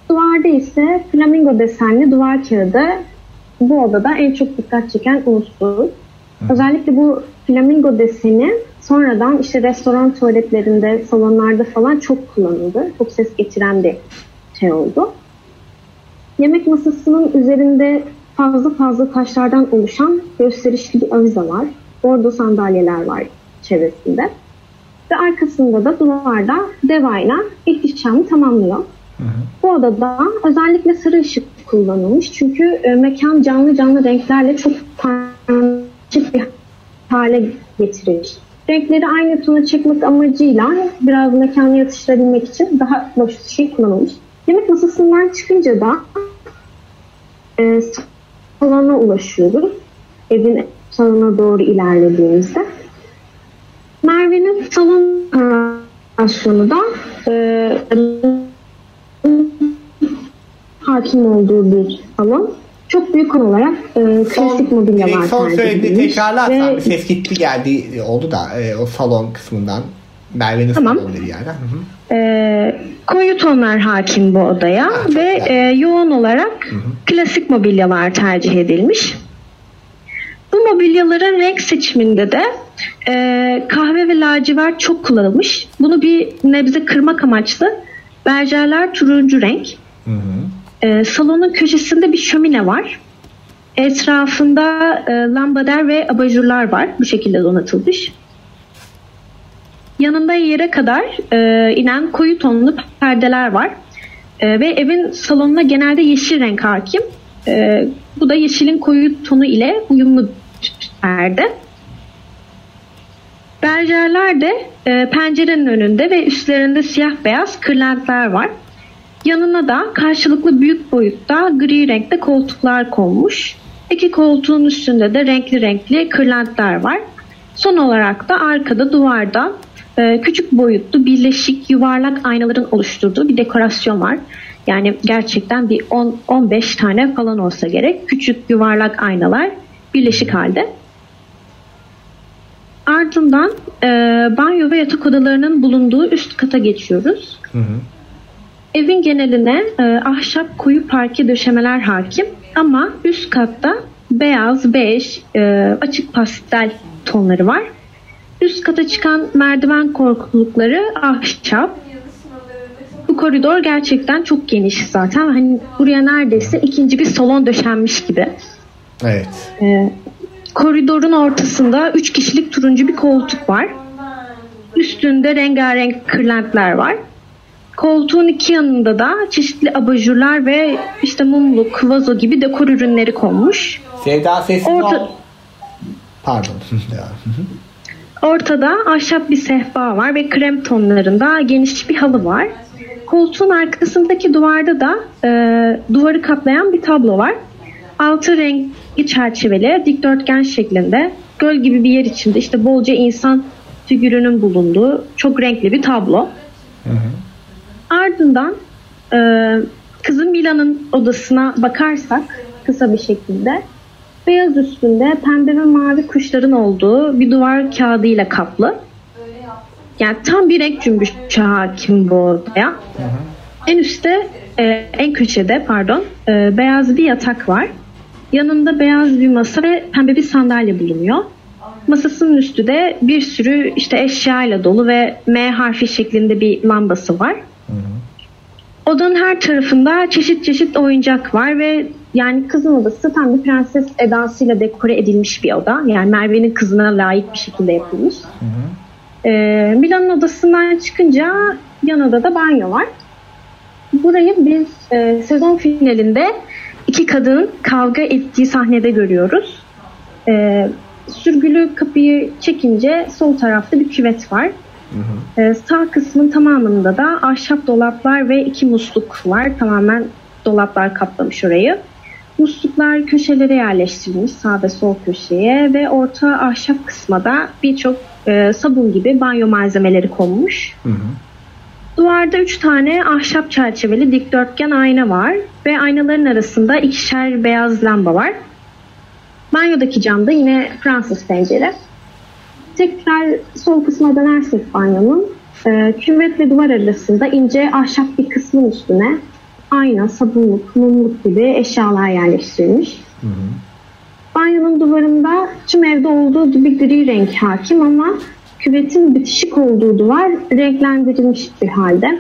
Duvarda ise flamingo desenli duvar kağıdı bu odada en çok dikkat çeken unsur. Özellikle bu flamingo deseni sonradan işte restoran tuvaletlerinde, salonlarda falan çok kullanıldı. Çok ses geçiren bir şey oldu. Yemek masasının üzerinde fazla fazla taşlardan oluşan gösterişli bir avize var. Bordo sandalyeler var çevresinde. Ve arkasında da duvarda devayla işlemi tamamlıyor. Hı hı. Bu odada özellikle sarı ışık kullanılmış. Çünkü e, mekan canlı canlı renklerle çok karmaşık bir hale getirilmiş. Renkleri aynı tona çekmek amacıyla biraz mekanı yatıştırabilmek için daha bir şey kullanılmış. Yemek masasından çıkınca da e, salona ulaşıyoruz. Evin salona doğru ilerlediğimizde. Merve'nin salon operasyonu da e, hakim olduğu bir salon. Çok büyük olarak e, klasik son, mobilyalar Son söylediğini tekrarlarsan ve... ses gitti geldi oldu da e, o salon kısmından. Merve'nin tamam. salonu bir yerden. Hı -hı. E, koyu tonlar hakim bu odaya ha, ve e, yoğun olarak hı hı. klasik mobilyalar tercih edilmiş. Bu mobilyaların renk seçiminde de e, kahve ve lacivert çok kullanılmış. Bunu bir nebze kırmak amaçlı berjerler turuncu renk. Hı hı. E, salonun köşesinde bir şömine var. Etrafında e, lambader ve abajurlar var. Bu şekilde donatılmış. Yanında yere kadar e, inen koyu tonlu perdeler var. E, ve evin salonuna genelde yeşil renk hakim. E, bu da yeşilin koyu tonu ile uyumlu perde. Berjerler de e, pencerenin önünde ve üstlerinde siyah beyaz kırlentler var. Yanına da karşılıklı büyük boyutta gri renkte koltuklar konmuş. İki koltuğun üstünde de renkli renkli kırlentler var. Son olarak da arkada duvarda e, küçük boyutlu birleşik yuvarlak aynaların oluşturduğu bir dekorasyon var. Yani gerçekten bir 10 15 tane falan olsa gerek. Küçük yuvarlak aynalar birleşik halde. Ardından e, banyo ve yatak odalarının bulunduğu üst kata geçiyoruz. Hı hı. Evin geneline e, ahşap koyu parke döşemeler hakim ama üst katta beyaz, bej, e, açık pastel tonları var. Üst kata çıkan merdiven korkulukları ahşap. Bu koridor gerçekten çok geniş zaten. Hani buraya neredeyse ikinci bir salon döşenmiş gibi. Evet. Ee, koridorun ortasında üç kişilik turuncu bir koltuk var. Üstünde rengarenk kırlentler var. Koltuğun iki yanında da çeşitli abajurlar ve işte mumluk, vazo gibi dekor ürünleri konmuş. Sevda sessiz Orta- ol. Pardon. (laughs) Ortada ahşap bir sehpa var ve krem tonlarında geniş bir halı var. Koltuğun arkasındaki duvarda da e, duvarı kaplayan bir tablo var. Altı renkli çerçeveli dikdörtgen şeklinde göl gibi bir yer içinde işte bolca insan figürünün bulunduğu çok renkli bir tablo. Ardından e, kızın Mila'nın odasına bakarsak kısa bir şekilde beyaz üstünde pembe ve mavi kuşların olduğu bir duvar kağıdıyla kaplı. Yani tam bir renk cümbüşü hakim bu odaya. En üstte, e, en köşede pardon, e, beyaz bir yatak var. Yanında beyaz bir masa ve pembe bir sandalye bulunuyor. Masasının üstü de bir sürü işte eşyayla dolu ve M harfi şeklinde bir lambası var. Odanın her tarafında çeşit çeşit oyuncak var ve yani kızın odası tam bir prenses edasıyla dekore edilmiş bir oda. Yani Merve'nin kızına layık bir şekilde yapılmış. Ee, Milan'ın odasından çıkınca yan odada banyo var. Burayı biz e, sezon finalinde iki kadının kavga ettiği sahnede görüyoruz. Ee, sürgülü kapıyı çekince sol tarafta bir küvet var. Ee, sağ kısmın tamamında da ahşap dolaplar ve iki musluk var. Tamamen dolaplar kaplamış orayı. Musluklar köşelere yerleştirilmiş sağ ve sol köşeye ve orta ahşap kısma da birçok e, sabun gibi banyo malzemeleri konmuş. Duvarda üç tane ahşap çerçeveli dikdörtgen ayna var ve aynaların arasında ikişer beyaz lamba var. Banyodaki camda yine Fransız pencere. Tekrar sol kısma dönersek banyonun e, küvet ve duvar arasında ince ahşap bir kısmın üstüne ayna, sabunluk, mumluk gibi eşyalar yerleştirilmiş. Banyonun duvarında tüm evde olduğu gibi gri renk hakim ama küvetin bitişik olduğu duvar renklendirilmiş bir halde.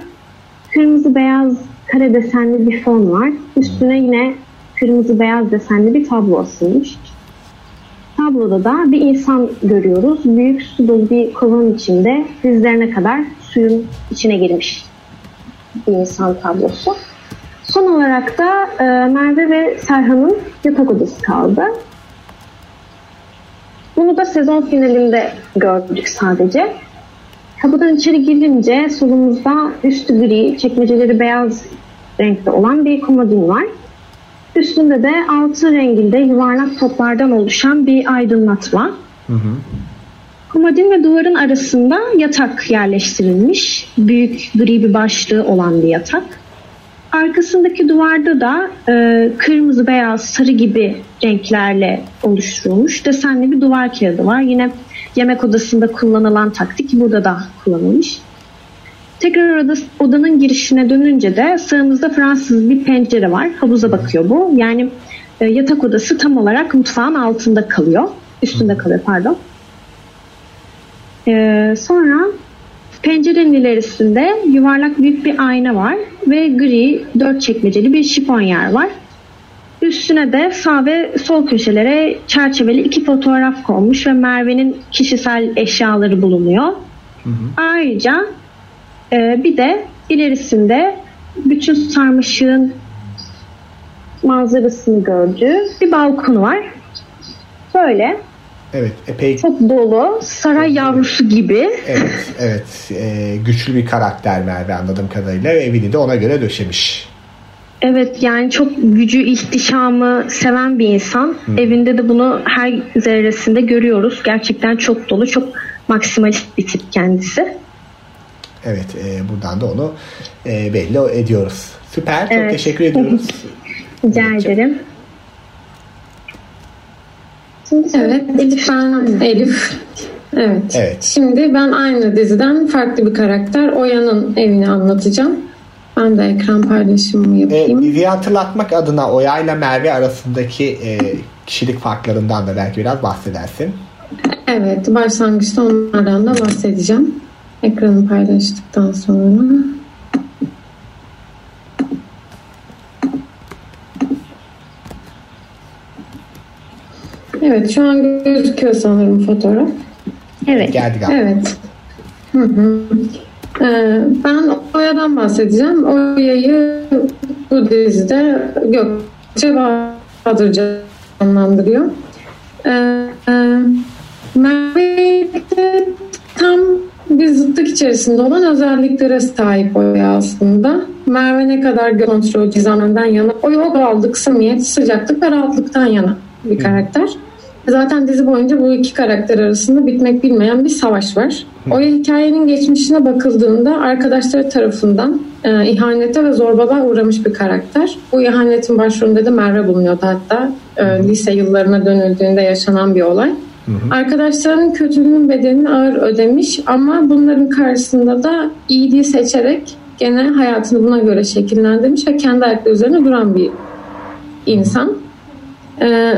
Kırmızı beyaz kare desenli bir fon var. Üstüne yine kırmızı beyaz desenli bir tablo asılmış. Tabloda da bir insan görüyoruz. Büyük su dolu bir kovanın içinde dizlerine kadar suyun içine girmiş bir insan tablosu. Son olarak da e, Merve ve Serhan'ın yatak odası kaldı. Bunu da sezon finalinde gördük sadece. Kapıdan içeri girince solumuzda üstü gri, çekmeceleri beyaz renkte olan bir komodin var. Üstünde de altı renginde yuvarlak toplardan oluşan bir aydınlatma. Komodin ve duvarın arasında yatak yerleştirilmiş. Büyük gri bir başlığı olan bir yatak. Arkasındaki duvarda da e, kırmızı, beyaz, sarı gibi renklerle oluşturulmuş desenli bir duvar kağıdı var. Yine yemek odasında kullanılan taktik burada da kullanılmış. Tekrar oda, odanın girişine dönünce de sağımızda Fransız bir pencere var. Havuza bakıyor bu. Yani e, yatak odası tam olarak mutfağın altında kalıyor. Üstünde kalıyor pardon. E, sonra pencerenin ilerisinde yuvarlak büyük bir ayna var ve gri dört çekmeceli bir şifonyer var. Üstüne de sağ ve sol köşelere çerçeveli iki fotoğraf konmuş ve Merve'nin kişisel eşyaları bulunuyor. Ayrıca e, bir de ilerisinde bütün sarmaşığın manzarasını gördüğü bir balkonu var. Böyle Evet epey çok dolu saray yavrusu gibi. evet, evet e, güçlü bir karakter Merve anladığım kadarıyla ve evini de ona göre döşemiş. Evet yani çok gücü ihtişamı seven bir insan. Evinde de bunu her zerresinde görüyoruz. Gerçekten çok dolu, çok maksimalist bir tip kendisi. Evet e, buradan da onu e, belli ediyoruz. Süper çok Evet. teşekkür ediyoruz. (laughs) Rica Evet. ederim. Şimdi Evet, Elif ben (laughs) Elif. Evet. Evet. Şimdi ben aynı diziden farklı bir karakter Oya'nın evini anlatacağım. Ben de ekran paylaşımımı E, yapayım. diziyi hatırlatmak adına Oya ile Merve arasındaki e, kişilik farklarından da belki biraz bahsedersin. Evet, başlangıçta onlardan da bahsedeceğim. Ekranı paylaştıktan sonra Evet şu an gözüküyor sanırım fotoğraf. Evet. Geldi galiba. Evet. Hı hı. Ee, ben Oya'dan bahsedeceğim. Oya'yı bu dizide Gökçe Bahadır canlandırıyor. Ee, e, tam bir zıtlık içerisinde olan özelliklere sahip Oya aslında. Merve ne kadar kontrol çizanından yana, Oya o aldık samimiyet, sıcaklık ve rahatlıktan yana bir karakter. Zaten dizi boyunca bu iki karakter arasında bitmek bilmeyen bir savaş var. O hikayenin geçmişine bakıldığında arkadaşları tarafından e, ihanete ve zorbalığa uğramış bir karakter. Bu ihanetin başrolünde de Merve bulunuyordu hatta. E, lise yıllarına dönüldüğünde yaşanan bir olay. Arkadaşlarının kötülüğünün bedelini ağır ödemiş ama bunların karşısında da iyiliği seçerek gene hayatını buna göre şekillendirmiş ve kendi ayakları üzerine duran bir insan. Ee,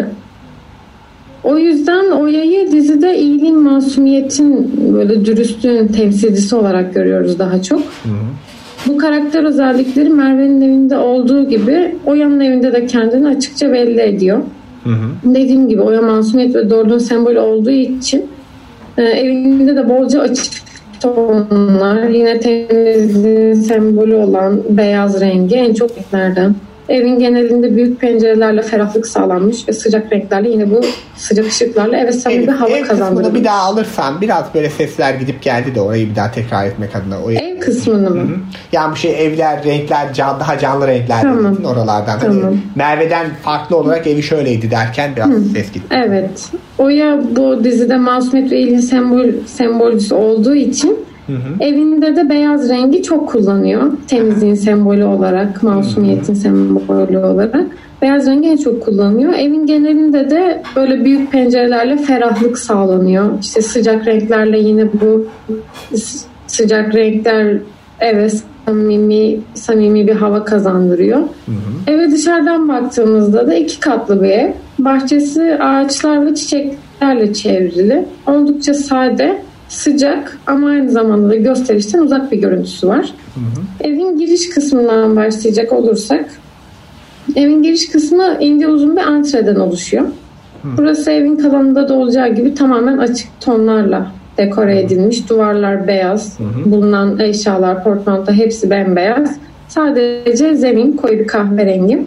o yüzden Oya'yı dizide iyiliğin, masumiyetin, böyle dürüstlüğün temsilcisi olarak görüyoruz daha çok. Bu karakter özellikleri Merve'nin evinde olduğu gibi Oya'nın evinde de kendini açıkça belli ediyor. Dediğim gibi Oya masumiyet ve doğruluğun sembolü olduğu için e, evinde de bolca açık tonlar, yine temizliğin sembolü olan beyaz rengi en çok renklerden. Evin genelinde büyük pencerelerle ferahlık sağlanmış ve sıcak renklerle yine bu sıcak ışıklarla eve samimi bir Elif, hava ev kazandırılmış. bir daha alırsan biraz böyle sesler gidip geldi de orayı bir daha tekrar etmek adına. O Ev kısmını mı? Yani bu şey evler, renkler, can, daha canlı renkler Tamam. dedin oralardan. Tamam. Hani Merve'den farklı olarak evi şöyleydi derken biraz ses gitti. Evet. Oya bu dizide masumiyet ve iyiliğin sembol, sembolcüsü olduğu için evinde de beyaz rengi çok kullanıyor. Temizliğin sembolü olarak, masumiyetin sembolü olarak. Beyaz rengi en çok kullanıyor. Evin genelinde de böyle büyük pencerelerle ferahlık sağlanıyor. İşte sıcak renklerle yine bu sıcak renkler eve samimi, samimi bir hava kazandırıyor. Eve dışarıdan baktığımızda da iki katlı bir ev. Bahçesi ağaçlar ve çiçeklerle çevrili. Oldukça sade, sıcak ama aynı zamanda da gösterişten uzak bir görüntüsü var. Evin giriş kısmından başlayacak olursak evin giriş kısmı ince uzun bir antreden oluşuyor. Burası evin kalanında da olacağı gibi tamamen açık tonlarla dekore edilmiş. Duvarlar beyaz. Bulunan eşyalar, portmanto hepsi bembeyaz. Sadece zemin koyu bir kahverengi.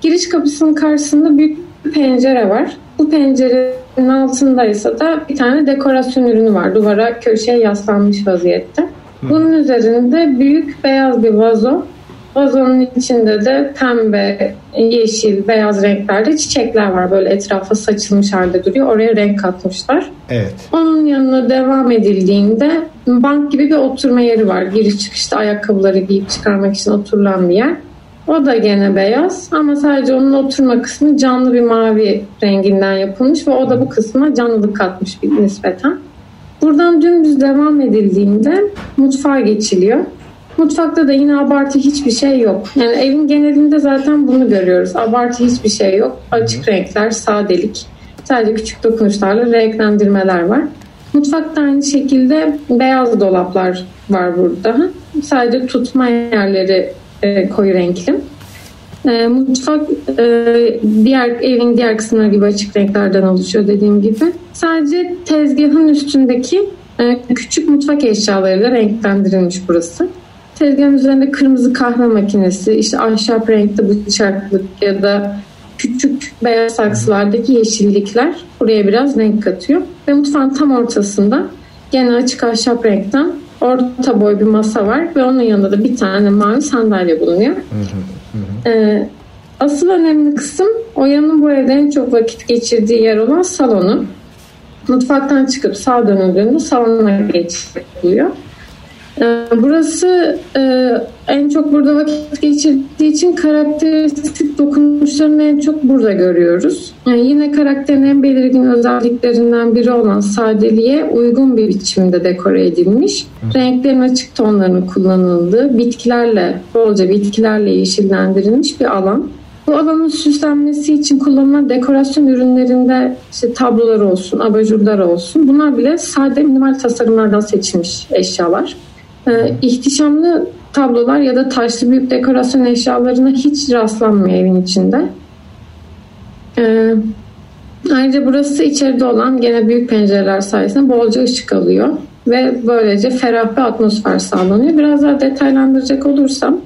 Giriş kapısının karşısında büyük pencere var. Bu pencerenin altında ise da bir tane dekorasyon ürünü var. Duvara köşeye yaslanmış vaziyette. Bunun üzerinde büyük beyaz bir vazo. Vazonun içinde de pembe, yeşil, beyaz renklerde çiçekler var. Böyle etrafa saçılmış halde duruyor. Oraya renk katmışlar. Evet. Onun yanına devam edildiğinde bank gibi bir oturma yeri var. Giriş çıkışta ayakkabıları giyip çıkarmak için oturulan bir yer. O da gene beyaz ama sadece onun oturma kısmı canlı bir mavi renginden yapılmış ve o da bu kısma canlılık katmış bir nispeten. Buradan dümdüz devam edildiğinde mutfağa geçiliyor. Mutfakta da yine abartı hiçbir şey yok. Yani evin genelinde zaten bunu görüyoruz. Abartı hiçbir şey yok. Açık renkler, sadelik. Sadece küçük dokunuşlarla renklendirmeler var. Mutfakta aynı şekilde beyaz dolaplar var burada. Sadece tutma yerleri e, koyu renkli. E, mutfak e, diğer evin diğer kısımları gibi açık renklerden oluşuyor dediğim gibi. Sadece tezgahın üstündeki e, küçük mutfak eşyalarıyla renklendirilmiş burası. Tezgahın üzerinde kırmızı kahve makinesi, işte ahşap renkte bıçaklık ya da küçük beyaz saksılardaki yeşillikler buraya biraz renk katıyor. Ve mutfağın tam ortasında gene açık ahşap renkten orta boy bir masa var ve onun yanında da bir tane mavi sandalye bulunuyor. Ee, asıl önemli kısım Oya'nın bu evde en çok vakit geçirdiği yer olan salonu. Mutfaktan çıkıp sağa dönüldüğünde salona geçiliyor. Ee, Burası e, en çok burada vakit geçirdiği için karakteristik dokunuşlarını en çok burada görüyoruz. Yani yine karakterin en belirgin özelliklerinden biri olan sadeliğe uygun bir biçimde dekore edilmiş. Renklerin açık tonlarının kullanıldığı, bitkilerle, bolca bitkilerle yeşillendirilmiş bir alan. Bu alanın süslenmesi için kullanılan dekorasyon ürünlerinde işte tablolar olsun, abajurlar olsun bunlar bile sade minimal tasarımlardan seçilmiş eşyalar. Ee, ihtişamlı tablolar ya da taşlı büyük dekorasyon eşyalarına hiç rastlanmıyor evin içinde. Ee, Ayrıca burası içeride olan gene büyük pencereler sayesinde bolca ışık alıyor ve böylece ferah bir atmosfer sağlanıyor. Biraz daha detaylandıracak olursam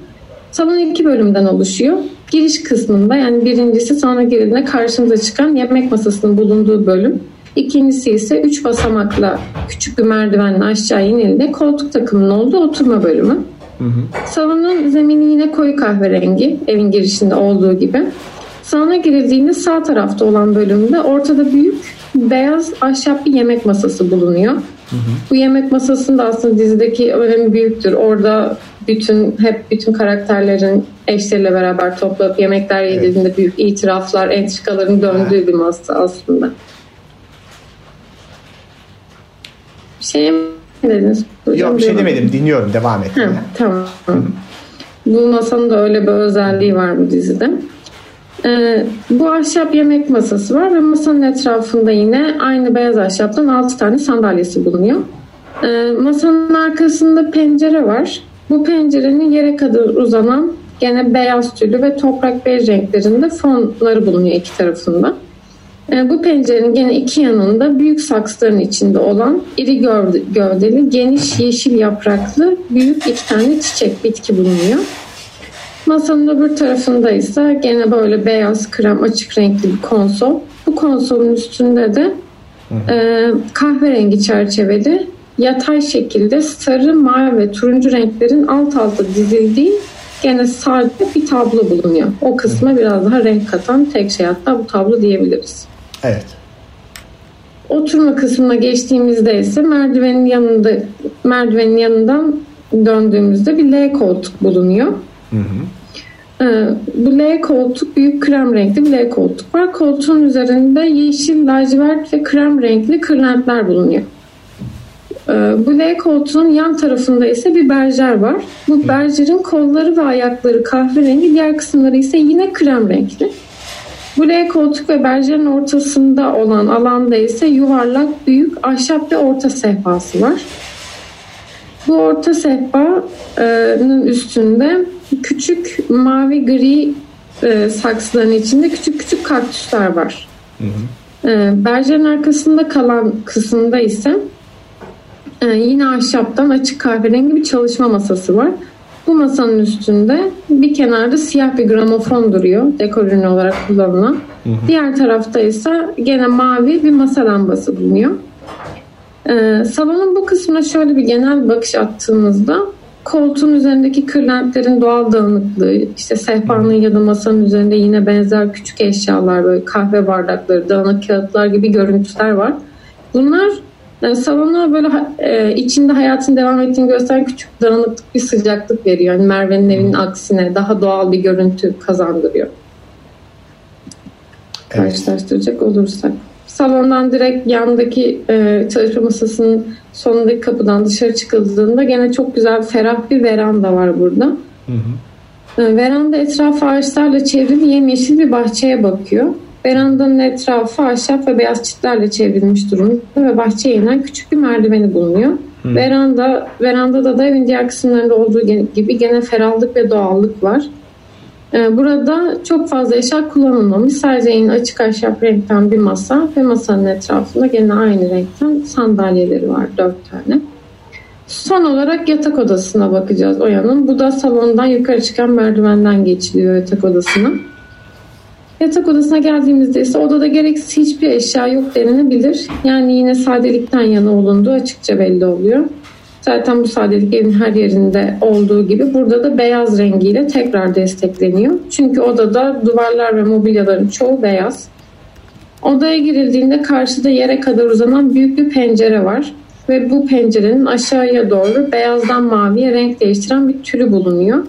salon iki bölümden oluşuyor. Giriş kısmında yani birincisi salona girdiğinde karşımıza çıkan yemek masasının bulunduğu bölüm. İkincisi ise üç basamakla küçük bir merdivenle aşağı inildiğinde koltuk takımının olduğu oturma bölümü. Hı hı. Salonun zemini yine koyu kahverengi evin girişinde olduğu gibi. Salona girildiğinde sağ tarafta olan bölümde ortada büyük beyaz ahşap bir yemek masası bulunuyor. Hı hı. Bu yemek masasında aslında dizideki önemi büyüktür. Orada bütün hep bütün karakterlerin eşleriyle beraber toplayıp yemekler yediğinde evet. büyük itiraflar, entrikaların döndüğü evet. bir masa aslında. Bir şey mi dediniz? Yok bir şey demedim. Dinliyorum. Devam et. Ha, tamam. Bu masanın da öyle bir özelliği var bu dizide. Ee, bu ahşap yemek masası var ve masanın etrafında yine aynı beyaz ahşaptan 6 tane sandalyesi bulunuyor. Ee, masanın arkasında pencere var. Bu pencerenin yere kadar uzanan gene beyaz tüylü ve toprak bej renklerinde fonları bulunuyor iki tarafında. Ee, bu pencerenin gene iki yanında büyük saksıların içinde olan iri gövdeli, geniş yeşil yapraklı büyük iki tane çiçek bitki bulunuyor. Masanın öbür tarafında ise gene böyle beyaz, krem, açık renkli bir konsol. Bu konsolun üstünde de e, kahverengi çerçeveli yatay şekilde sarı, mavi ve turuncu renklerin alt alta dizildiği gene sade bir tablo bulunuyor. O kısma biraz daha renk katan tek şey hatta bu tablo diyebiliriz. Evet. Oturma kısmına geçtiğimizde ise merdivenin yanında merdivenin yanından döndüğümüzde bir L koltuk bulunuyor. Hı hı. Ee, bu L koltuk büyük krem renkli bir L koltuk var. Koltuğun üzerinde yeşil, lacivert ve krem renkli kırlentler bulunuyor. Ee, bu L koltuğun yan tarafında ise bir berjer var. Bu berjerin kolları ve ayakları kahverengi, diğer kısımları ise yine krem renkli. Bu L koltuk ve berjerin ortasında olan alanda ise yuvarlak, büyük, ahşap ve orta sehpası var. Bu orta sehpanın üstünde küçük mavi gri e, saksıların içinde küçük küçük kaktüsler var. Hı hı. E, berjerin arkasında kalan kısımda ise e, yine ahşaptan açık kahverengi bir çalışma masası var. Bu masanın üstünde bir kenarda siyah bir gramofon duruyor dekor ürünü olarak kullanılan. Hı hı. Diğer tarafta ise gene mavi bir masa lambası bulunuyor. Ee, salonun bu kısmına şöyle bir genel bakış attığımızda koltuğun üzerindeki kırlentlerin doğal dağınıklığı, işte sehpanın ya da masanın üzerinde yine benzer küçük eşyalar, böyle kahve bardakları, dağınık kağıtlar gibi görüntüler var. Bunlar yani e, salona böyle e, içinde hayatın devam ettiğini gösteren küçük dağınıklık bir sıcaklık veriyor. Yani Merve'nin evinin aksine daha doğal bir görüntü kazandırıyor. Evet. Karşılaştıracak olursak. Salondan direkt yandaki e, çalışma masasının sonundaki kapıdan dışarı çıkıldığında gene çok güzel ferah bir veranda var burada. Hı hı. E, veranda etrafı ağaçlarla çevrili yemyeşil bir bahçeye bakıyor. Verandanın etrafı ahşap ve beyaz çitlerle çevrilmiş durumda ve bahçeye inen küçük bir merdiveni bulunuyor. Hı. Veranda, verandada da evin diğer kısımlarında olduğu gibi gene ferahlık ve doğallık var. Ee, burada çok fazla eşya kullanılmamış. Sadece yine açık ahşap renkten bir masa ve masanın etrafında gene aynı renkten sandalyeleri var dört tane. Son olarak yatak odasına bakacağız Oya'nın. Bu da salondan yukarı çıkan merdivenden geçiliyor yatak odasına. Yatak odasına geldiğimizde ise odada gereksiz hiçbir eşya yok denilebilir. Yani yine sadelikten yana olunduğu açıkça belli oluyor. Zaten bu sadelik evin her yerinde olduğu gibi burada da beyaz rengiyle tekrar destekleniyor. Çünkü odada duvarlar ve mobilyaların çoğu beyaz. Odaya girildiğinde karşıda yere kadar uzanan büyük bir pencere var. Ve bu pencerenin aşağıya doğru beyazdan maviye renk değiştiren bir türü bulunuyor.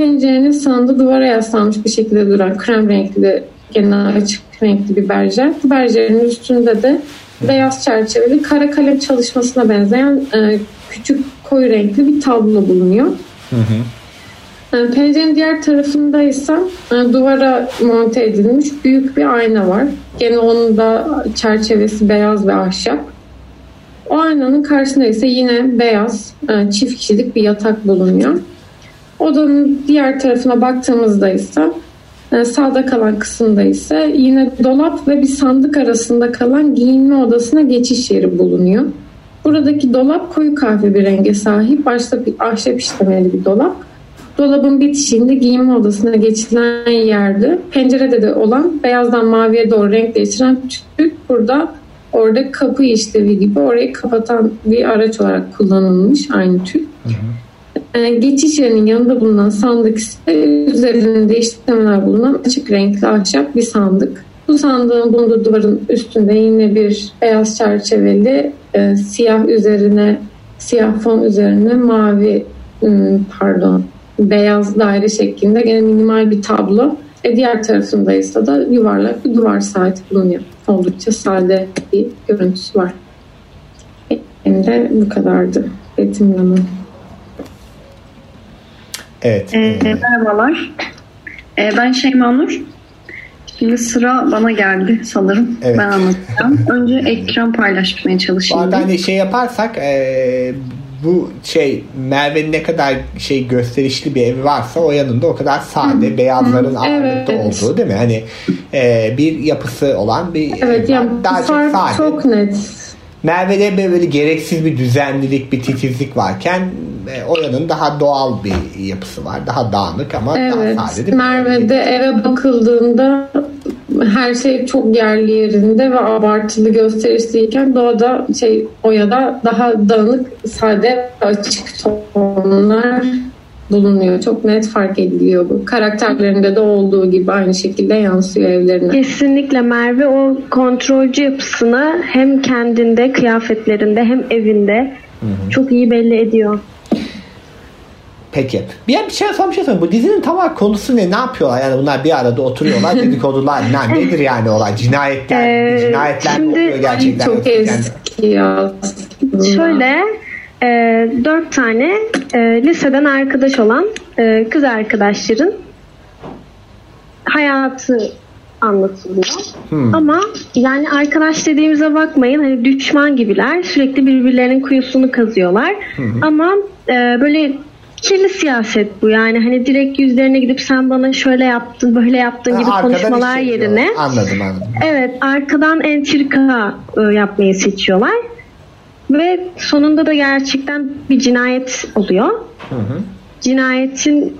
Pencerenin sağında duvara yaslanmış bir şekilde duran krem renkli gene açık renkli bir berjer. Bu berjerin üstünde de beyaz çerçeveli kara kalem çalışmasına benzeyen e, küçük koyu renkli bir tablo bulunuyor. Hı hı. E, pencerenin diğer tarafında ise e, duvara monte edilmiş büyük bir ayna var. Gene onun da çerçevesi beyaz ve ahşap. O aynanın karşısında ise yine beyaz e, çift kişilik bir yatak bulunuyor. Odanın diğer tarafına baktığımızda ise E, sağda kalan kısımda ise yine dolap ve bir sandık arasında kalan giyinme odasına geçiş yeri bulunuyor. Buradaki dolap koyu kahve bir renge sahip. Başta bir ahşap işlemeli bir dolap. Dolabın bitişiğinde giyinme odasına geçilen yerde pencerede de olan beyazdan maviye doğru renk değiştiren tüp burada orada kapı işlevi gibi orayı kapatan bir araç olarak kullanılmış aynı tüp. Hı hı. Ee, geçiş yerinin yanında bulunan sandık ise üzerinde işlemeler bulunan açık renkli ahşap bir sandık. Bu sandığın bulunduğu duvarın üstünde yine bir beyaz çerçeveli e, siyah üzerine siyah fon üzerine mavi hmm, pardon beyaz daire şeklinde gene minimal bir tablo. E diğer tarafında ise da yuvarlak bir duvar saati bulunuyor. Oldukça sade bir görüntüsü var. Benim de bu kadardı betimlemem. Evet. E, merhabalar. E, ben Şeyma Nur. Şimdi sıra bana geldi sanırım. Evet. Ben anlatacağım. Önce ekran paylaşmaya çalışayım. Bu arada hani şey yaparsak e, bu şey Merve'nin ne kadar şey gösterişli bir evi varsa o yanında o kadar sade beyazların ağırlıkta evet. olduğu değil mi? Hani e, bir yapısı olan bir Evet yani daha çok sade. Çok net. Merve'de böyle gereksiz bir düzenlilik, bir titizlik varken e, Oya'nın daha doğal bir yapısı var. Daha dağınık ama evet, daha sade. Merve'de eve bakıldığında her şey çok yerli yerinde ve abartılı gösterişliyken doğada şey Oya'da daha dağınık, sade açık tonlar bulunuyor. Çok net fark ediliyor bu. Karakterlerinde de olduğu gibi aynı şekilde yansıyor evlerine. Kesinlikle Merve o kontrolcü yapısını hem kendinde, kıyafetlerinde hem evinde hı hı. çok iyi belli ediyor. Peki. Bir, bir şey son bir şey söyleyeyim. Bu dizinin tam konusu ne? Ne yapıyorlar? Yani bunlar bir arada oturuyorlar. (laughs) dedikodular. ne, nedir yani olay? Cinayetler, ee, cinayetler şimdi, oluyor gerçekten. Çok eski ya. Şöyle e, dört tane e, liseden arkadaş olan e, kız arkadaşların hayatı anlatılıyor. Hmm. Ama yani arkadaş dediğimize bakmayın hani düşman gibiler. Sürekli birbirlerinin kuyusunu kazıyorlar. Hmm. Ama e, böyle kirli siyaset bu yani hani direkt yüzlerine gidip sen bana şöyle yaptın böyle yaptın gibi ha, konuşmalar yerine anladım anladım. Evet arkadan entrika e, yapmayı seçiyorlar ve sonunda da gerçekten bir cinayet oluyor. Hı hı. Cinayetin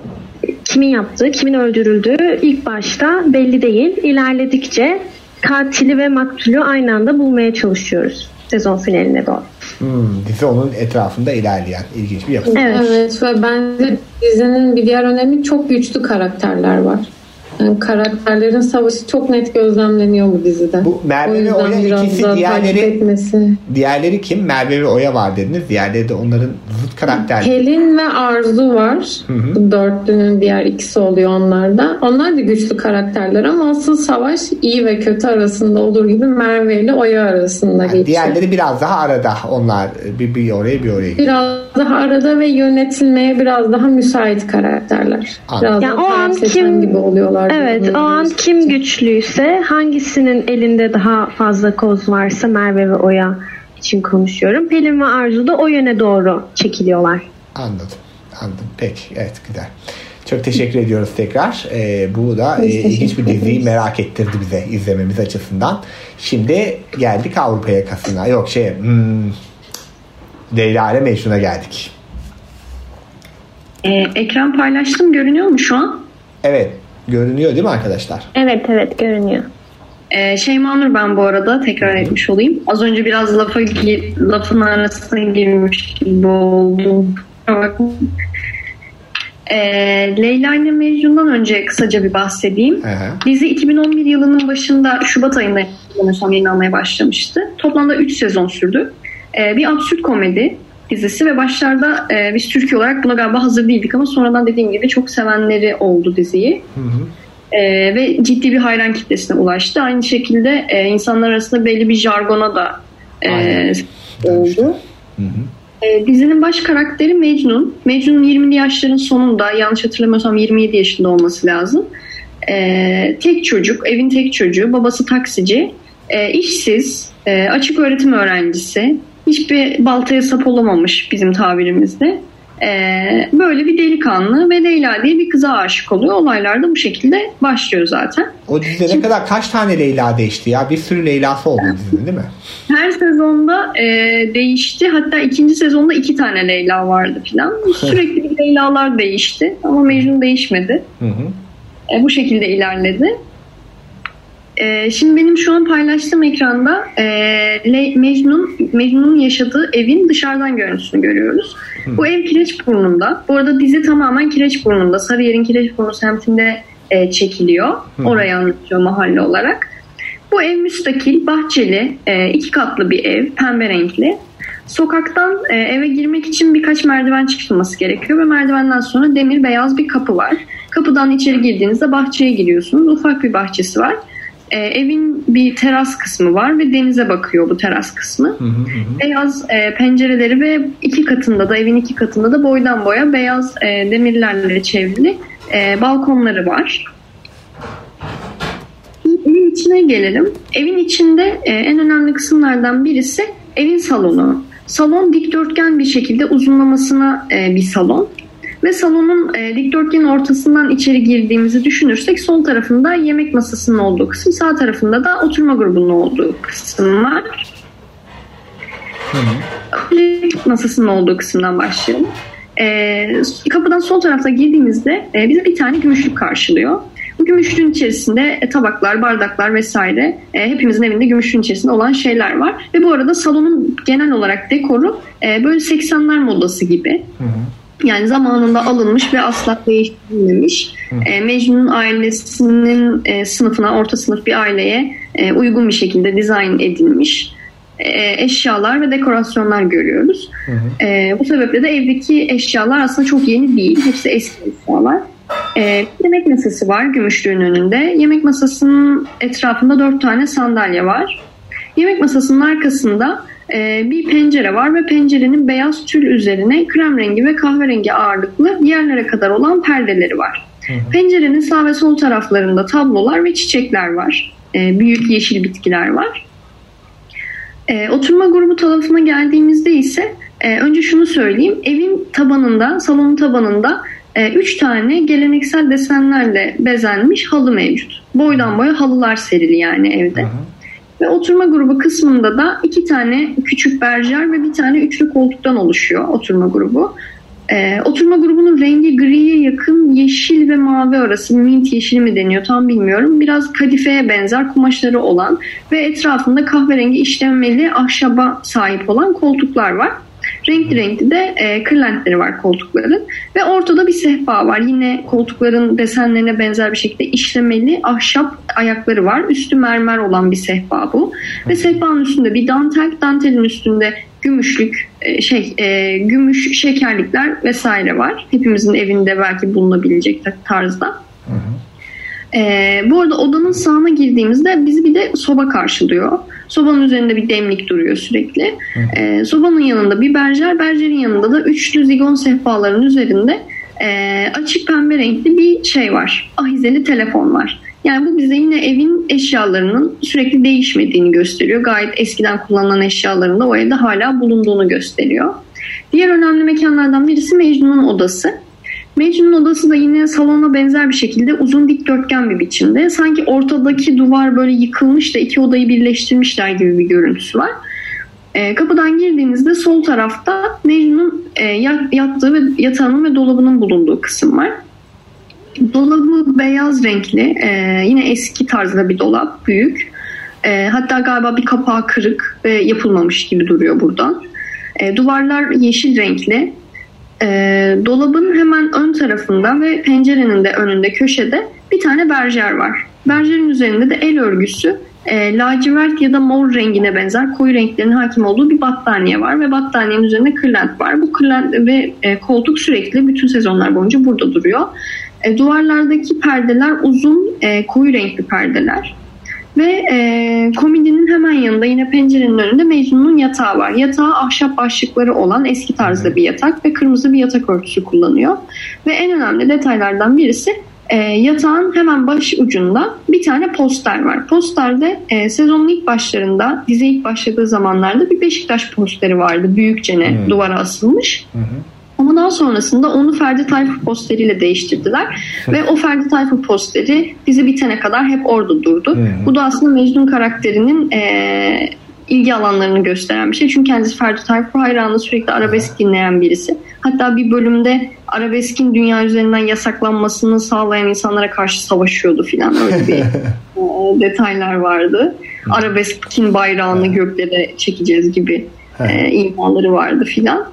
kimin yaptığı, kimin öldürüldüğü ilk başta belli değil. İlerledikçe katili ve maktulü aynı anda bulmaya çalışıyoruz sezon finaline doğru. Hmm, dizi onun etrafında ilerleyen ilginç bir yapı. Evet. evet ve bence dizinin bir diğer önemi çok güçlü karakterler var. Yani karakterlerin savaşı çok net gözlemleniyor bu dizide. Bu Merve ve Oya ikisi diğerleri diğerleri kim? Merve ve Oya var dediniz. Diğerleri de onların zıt karakter. Pelin ve Arzu var. Hı hı. Bu dörtlünün diğer ikisi oluyor onlarda. Onlar da güçlü karakterler ama asıl savaş iyi ve kötü arasında olur gibi Merve ile Oya arasında yani geçiyor. Diğerleri biraz daha arada. Onlar bir, bir oraya bir oraya gidiyor. Biraz daha arada ve yönetilmeye biraz daha müsait karakterler. Biraz yani o an kim gibi oluyorlar. Evet o an kim güçlüyse hangisinin elinde daha fazla koz varsa Merve ve Oya için konuşuyorum. Pelin ve Arzu da o yöne doğru çekiliyorlar. Anladım. Anladım. Peki. Evet güzel. Çok teşekkür ediyoruz tekrar. Ee, bu da e, ilginç bir diziyi merak ettirdi bize izlememiz açısından. Şimdi geldik Avrupa yakasına. Yok şey hmm, Leyla ile Mecnun'a geldik. Ee, ekran paylaştım görünüyor mu şu an? Evet. Görünüyor değil mi arkadaşlar? Evet evet görünüyor. Ee, Şeyma Nur ben bu arada tekrar etmiş olayım. Az önce biraz lafa, lafın arasına girmiş gibi oldum. Ee, Leyla ile Mecnun'dan önce kısaca bir bahsedeyim. Aha. Dizi 2011 yılının başında Şubat ayında yayınlanmaya başlamıştı. Toplamda 3 sezon sürdü. Ee, bir absürt komedi dizisi ve başlarda e, biz Türkiye olarak buna galiba hazır değildik ama sonradan dediğim gibi çok sevenleri oldu diziyi. Hı hı. E, ve ciddi bir hayran kitlesine ulaştı. Aynı şekilde e, insanlar arasında belli bir jargona da e, oldu. Hı hı. E, dizinin baş karakteri Mecnun. Mecnun'un 20'li yaşların sonunda yanlış hatırlamıyorsam 27 yaşında olması lazım. E, tek çocuk, evin tek çocuğu, babası taksici, e, işsiz, e, açık öğretim öğrencisi, hiçbir baltaya sap olamamış bizim tabirimizde. Ee, böyle bir delikanlı ve Leyla diye bir kıza aşık oluyor. Olaylar da bu şekilde başlıyor zaten. O dizide Şimdi, ne kadar kaç tane Leyla değişti ya? Bir sürü Leyla'sı oldu dizide değil mi? Her sezonda e, değişti. Hatta ikinci sezonda iki tane Leyla vardı filan. (laughs) Sürekli Leyla'lar değişti. Ama Mecnun değişmedi. Hı hı. E, bu şekilde ilerledi. E, şimdi benim şu an paylaştığım ekranda e, Mecnun Mecnun'un yaşadığı evin dışarıdan görüntüsünü görüyoruz. Hı. Bu ev Kireçburnu'nda. Bu arada dizi tamamen Kireçburnu'nda. Sarıyer'in Kireçburnu semtinde e, çekiliyor. Hı. Orayı anlatıyor mahalle olarak. Bu ev müstakil, bahçeli, e, iki katlı bir ev, pembe renkli. Sokaktan e, eve girmek için birkaç merdiven çıkılması gerekiyor ve merdivenden sonra demir beyaz bir kapı var. Kapıdan içeri girdiğinizde bahçeye giriyorsunuz. Ufak bir bahçesi var. E, evin bir teras kısmı var ve denize bakıyor bu teras kısmı. Hı hı hı. Beyaz e, pencereleri ve iki katında da evin iki katında da boydan boya beyaz e, demirlerle çevrili e, balkonları var. Evin içine gelelim. Evin içinde e, en önemli kısımlardan birisi evin salonu. Salon dikdörtgen bir şekilde uzunlamasına e, bir salon. Ve salonun e, dikdörtgenin ortasından içeri girdiğimizi düşünürsek sol tarafında yemek masasının olduğu kısım, sağ tarafında da oturma grubunun olduğu kısım var. Yemek masasının olduğu kısımdan başlayalım. E, kapıdan sol tarafta girdiğimizde e, bizi bir tane gümüşlük karşılıyor. Bu gümüşlüğün içerisinde e, tabaklar, bardaklar vesaire e, hepimizin evinde gümüşlüğün içerisinde olan şeyler var. Ve bu arada salonun genel olarak dekoru e, böyle 80'ler modası gibi. Hı hı. Yani zamanında alınmış ve asla değiştirilmemiş. E, Mecnun'un ailesinin e, sınıfına, orta sınıf bir aileye e, uygun bir şekilde dizayn edilmiş e, eşyalar ve dekorasyonlar görüyoruz. Hı hı. E, bu sebeple de evdeki eşyalar aslında çok yeni değil. Hepsi eski eşyalar. E, yemek masası var gümüşlüğün önünde. Yemek masasının etrafında dört tane sandalye var. Yemek masasının arkasında bir pencere var ve pencerenin beyaz tül üzerine krem rengi ve kahverengi ağırlıklı yerlere kadar olan perdeleri var. Hı hı. Pencerenin sağ ve sol taraflarında tablolar ve çiçekler var. E, büyük yeşil bitkiler var. E, oturma grubu tarafına geldiğimizde ise e, önce şunu söyleyeyim. Evin tabanında, salonun tabanında e, üç tane geleneksel desenlerle bezenmiş halı mevcut. Boydan boya halılar serili yani evde. Hı hı. Ve oturma grubu kısmında da iki tane küçük berjer ve bir tane üçlü koltuktan oluşuyor oturma grubu. Ee, oturma grubunun rengi griye yakın yeşil ve mavi arası mint yeşili mi deniyor tam bilmiyorum. Biraz kadifeye benzer kumaşları olan ve etrafında kahverengi işlemeli ahşaba sahip olan koltuklar var. Renkli renkli de e, kırlentleri var koltukların. Ve ortada bir sehpa var. Yine koltukların desenlerine benzer bir şekilde işlemeli ahşap ayakları var. Üstü mermer olan bir sehpa bu. Ve sehpanın üstünde bir dantel. Dantelin üstünde gümüşlük, e, şey, e, gümüş şekerlikler vesaire var. Hepimizin evinde belki bulunabilecek tarzda. Hı hı. E, bu arada odanın sağına girdiğimizde bizi bir de soba karşılıyor. Sobanın üzerinde bir demlik duruyor sürekli. E, sobanın yanında bir berjer, berjerin yanında da üçlü zigon sehpaların üzerinde e, açık pembe renkli bir şey var. Ahizeli telefon var. Yani bu bize yine evin eşyalarının sürekli değişmediğini gösteriyor. Gayet eskiden kullanılan eşyaların da o evde hala bulunduğunu gösteriyor. Diğer önemli mekanlardan birisi Mecnun'un odası. Mecnun'un odası da yine salona benzer bir şekilde uzun dikdörtgen bir biçimde. Sanki ortadaki duvar böyle yıkılmış da iki odayı birleştirmişler gibi bir görüntüsü var. E, kapıdan girdiğinizde sol tarafta Mecnun'un e, yattığı ve yatağının ve dolabının bulunduğu kısım var. Dolabı beyaz renkli, e, yine eski tarzda bir dolap, büyük. E, hatta galiba bir kapağı kırık ve yapılmamış gibi duruyor buradan. E, duvarlar yeşil renkli, e, dolabın hemen ön tarafında ve pencerenin de önünde köşede bir tane berjer var. Berjerin üzerinde de el örgüsü e, lacivert ya da mor rengine benzer koyu renklerin hakim olduğu bir battaniye var ve battaniyenin üzerinde kırlent var. Bu kırlent ve e, koltuk sürekli bütün sezonlar boyunca burada duruyor. E, duvarlardaki perdeler uzun e, koyu renkli perdeler. Ve e, komedinin hemen yanında yine pencerenin önünde Mecnun'un yatağı var. Yatağı ahşap başlıkları olan eski tarzda bir yatak ve kırmızı bir yatak örtüsü kullanıyor. Ve en önemli detaylardan birisi e, yatağın hemen baş ucunda bir tane poster var. Posterde e, sezonun ilk başlarında dizi ilk başladığı zamanlarda bir Beşiktaş posteri vardı. Büyükçene hmm. duvara asılmış. Hmm. Daha sonrasında onu Ferdi Tayfur posteriyle değiştirdiler. Ve o Ferdi Tayfur posteri dizi bitene kadar hep orada durdu. Hı. Bu da aslında Mecnun karakterinin e, ilgi alanlarını gösteren bir şey. Çünkü kendisi Ferdi Tayfur hayranı sürekli arabesk dinleyen birisi. Hatta bir bölümde arabeskin dünya üzerinden yasaklanmasını sağlayan insanlara karşı savaşıyordu filan öyle bir (laughs) detaylar vardı. Arabeskin bayrağını göklere çekeceğiz gibi e, imaları vardı filan.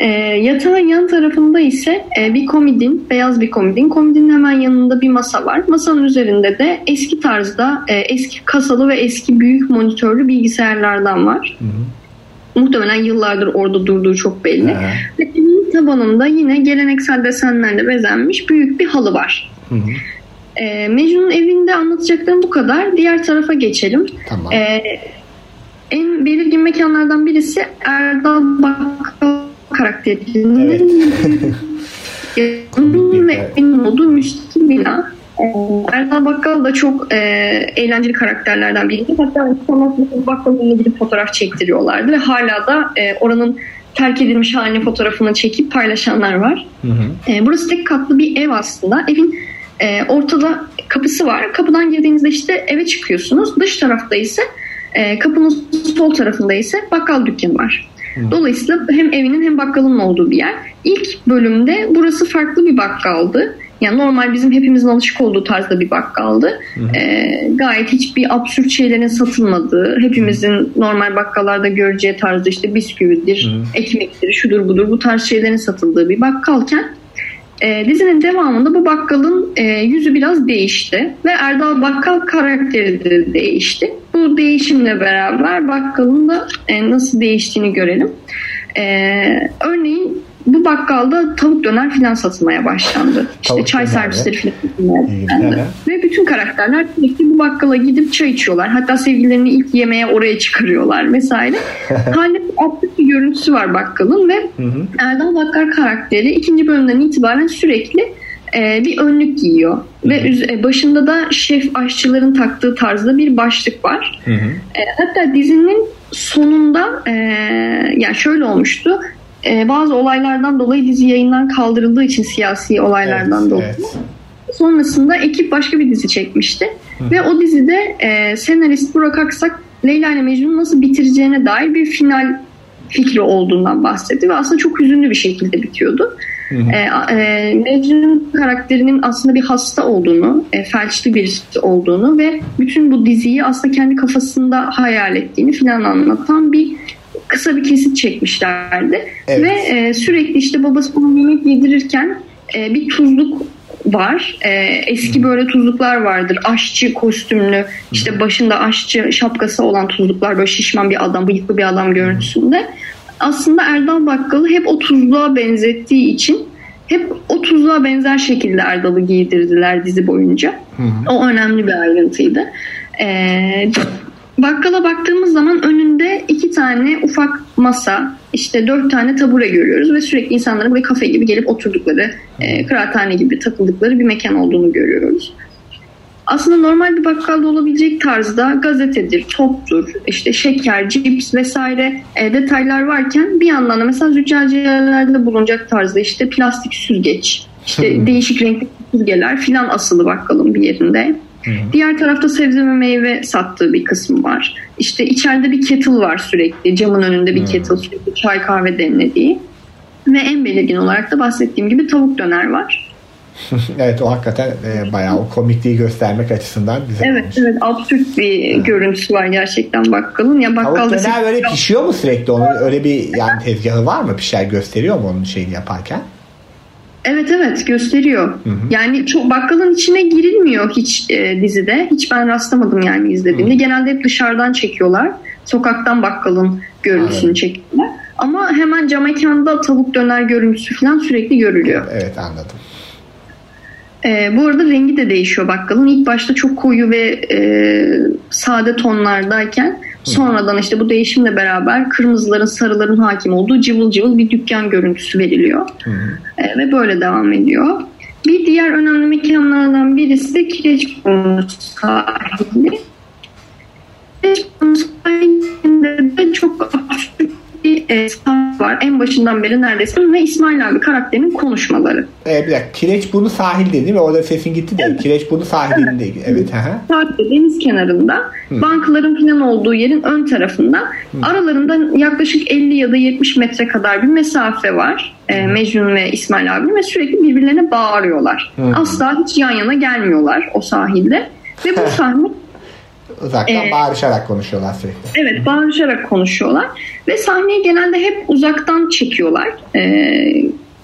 E, yatağın yan tarafında ise e, bir komodin, beyaz bir komodin. Komodinin hemen yanında bir masa var. Masanın üzerinde de eski tarzda e, eski kasalı ve eski büyük monitörlü bilgisayarlardan var. Muhtemelen yıllardır orada durduğu çok belli. Aha. Ve tabanında yine geleneksel desenlerle bezenmiş büyük bir halı var. Hı hı. E, Mecnun'un evinde anlatacaklarım bu kadar. Diğer tarafa geçelim. Tamam. E, en belirgin mekanlardan birisi Erdal Bakkal karakterinin (laughs) onun ve benim olduğu müstakil bina. Ee, Erdal Bakkal da çok e, eğlenceli karakterlerden biriydi. Hatta insanlar Bakkal'ın gidip fotoğraf çektiriyorlardı ve hala da e, oranın terk edilmiş halini fotoğrafını çekip paylaşanlar var. Hı hı. E, burası tek katlı bir ev aslında. Evin e, ortada kapısı var. Kapıdan girdiğinizde işte eve çıkıyorsunuz. Dış tarafta ise e, kapının sol tarafında ise bakkal dükkanı var. Dolayısıyla hem evinin hem bakkalın olduğu bir yer. İlk bölümde burası farklı bir bakkaldı. Yani normal bizim hepimizin alışık olduğu tarzda bir bakkaldı. E, gayet hiçbir absürt şeylerin satılmadığı, hepimizin normal bakkallarda göreceği tarzda işte bisküvidir, ekmektir, şudur budur bu tarz şeylerin satıldığı bir bakkalken e, dizinin devamında bu bakkalın e, yüzü biraz değişti ve Erdal Bakkal karakteri de değişti. Bu değişimle beraber bakkalın da e, nasıl değiştiğini görelim. E, örneğin bu bakkalda tavuk döner filan satılmaya başlandı. İşte Tavuk çay servisleri filan satılmaya başlandı. Ve bütün karakterler sürekli bu bakkala gidip çay içiyorlar. Hatta sevgililerini ilk yemeğe oraya çıkarıyorlar vesaire. (laughs) Hala absürt bir görüntüsü var bakkalın ve Erdal Bakkar karakteri ikinci bölümden itibaren sürekli e, bir önlük giyiyor. Ve üz- e, başında da şef aşçıların taktığı tarzda bir başlık var. Hı hı. E, hatta dizinin sonunda e, yani şöyle olmuştu. E, bazı olaylardan dolayı dizi yayından kaldırıldığı için siyasi olaylardan Evet, dolayı. evet. Sonrasında ekip başka bir dizi çekmişti. Ve o dizide e, senarist Burak Aksak Leyla ile Mecnun'u nasıl bitireceğine dair bir final fikri olduğundan bahsetti. Ve aslında çok hüzünlü bir şekilde bitiyordu. E, e, Mecnun karakterinin aslında bir hasta olduğunu, e, felçli birisi olduğunu ve bütün bu diziyi aslında kendi kafasında hayal ettiğini filan anlatan bir kısa bir kesit çekmişlerdi. Evet. Ve e, sürekli işte babası ona yemek yedirirken e, bir tuzluk var. E, eski böyle tuzluklar vardır. Aşçı kostümlü, işte başında aşçı şapkası olan tuzluklar. Böyle şişman bir adam, bıyıklı bir adam görüntüsünde. Aslında Erdal Bakkal'ı hep o tuzluğa benzettiği için hep o tuzluğa benzer şekilde Erdal'ı giydirdiler dizi boyunca. O önemli bir ayrıntıydı. Ee, bakkala baktığımız zaman önünde iki tane ufak masa, işte dört tane tabure görüyoruz ve sürekli insanların böyle kafe gibi gelip oturdukları, e, kıraathane gibi takıldıkları bir mekan olduğunu görüyoruz. Aslında normal bir bakkalda olabilecek tarzda gazetedir, toptur, işte şeker, cips vesaire e, detaylar varken bir yandan da mesela züccaciyelerde bulunacak tarzda işte plastik süzgeç, işte değişik renkli süzgeler filan asılı bakkalın bir yerinde. Diğer tarafta sebze ve meyve sattığı bir kısmı var. İşte içeride bir kettle var sürekli. Camın önünde bir kettle sürekli çay kahve demlediği. Ve en belirgin olarak da bahsettiğim gibi tavuk döner var. Evet o hakikaten e, bayağı o komikliği göstermek açısından güzel Evet olmuş. evet absürt bir görüntüsü var gerçekten bakkalın. Ya Tavuk bakkalda döner böyle pişiyor mu sürekli? Onun öyle bir yani tezgahı var mı? Pişer gösteriyor mu onun şeyini yaparken? Evet evet gösteriyor. Yani çok bakkalın içine girilmiyor hiç e, dizide. Hiç ben rastlamadım yani izlediğimde. Genelde hep dışarıdan çekiyorlar. Sokaktan bakkalın görüntüsünü Anladım. çekiyorlar. Ama hemen cam mekanda tavuk döner görüntüsü falan sürekli görülüyor. Evet anladım. E, bu arada rengi de değişiyor bakkalın. İlk başta çok koyu ve e, sade tonlardayken sonradan işte bu değişimle beraber kırmızıların sarıların hakim olduğu cıvıl cıvıl bir dükkan görüntüsü veriliyor. E, ve böyle devam ediyor. Bir diğer önemli mekanlardan birisi de Kireçburnu sahili. Kireçburnu sahilinde de çok absürt bir e, var. En başından beri neredeyse ve İsmail abi karakterinin konuşmaları. Evet bir dakika. Kireç bunu sahilde değil mi? Orada sesin gitti de. Evet. Kireç bunu sahilinde. Evet. evet Sahilde deniz kenarında. Hı. Bankaların falan olduğu yerin ön tarafında. Hı. Aralarında yaklaşık 50 ya da 70 metre kadar bir mesafe var. E, Mecnun ve İsmail abi ve sürekli birbirlerine bağırıyorlar. Hı. Asla hiç yan yana gelmiyorlar o sahilde. Ve bu sahne uzaktan ee, bağırışarak konuşuyorlar sürekli. Evet bağırışarak konuşuyorlar ve sahneyi genelde hep uzaktan çekiyorlar e,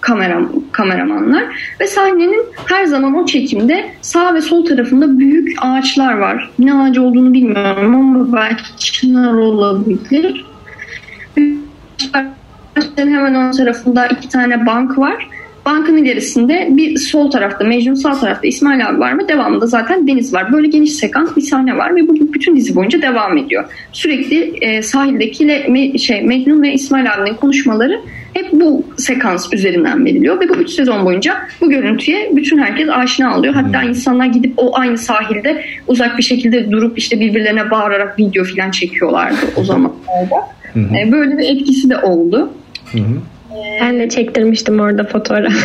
kamera, kameramanlar ve sahnenin her zaman o çekimde sağ ve sol tarafında büyük ağaçlar var. Ne ağacı olduğunu bilmiyorum ama belki çınar olabilir. Hemen ön tarafında iki tane bank var Bankın ilerisinde bir sol tarafta Mecnun sağ tarafta İsmail abi var mı? Devamında zaten Deniz var. Böyle geniş sekans bir sahne var ve bu bütün dizi boyunca devam ediyor. Sürekli e, sahildekiyle me, şey, Mecnun ve İsmail abinin konuşmaları hep bu sekans üzerinden veriliyor ve bu üç sezon boyunca bu görüntüye bütün herkes aşina oluyor. Hatta hmm. insanlar gidip o aynı sahilde uzak bir şekilde durup işte birbirlerine bağırarak video falan çekiyorlardı o zaman. e, böyle bir etkisi de oldu. Hı hı. Ben de çektirmiştim orada fotoğraf. (laughs)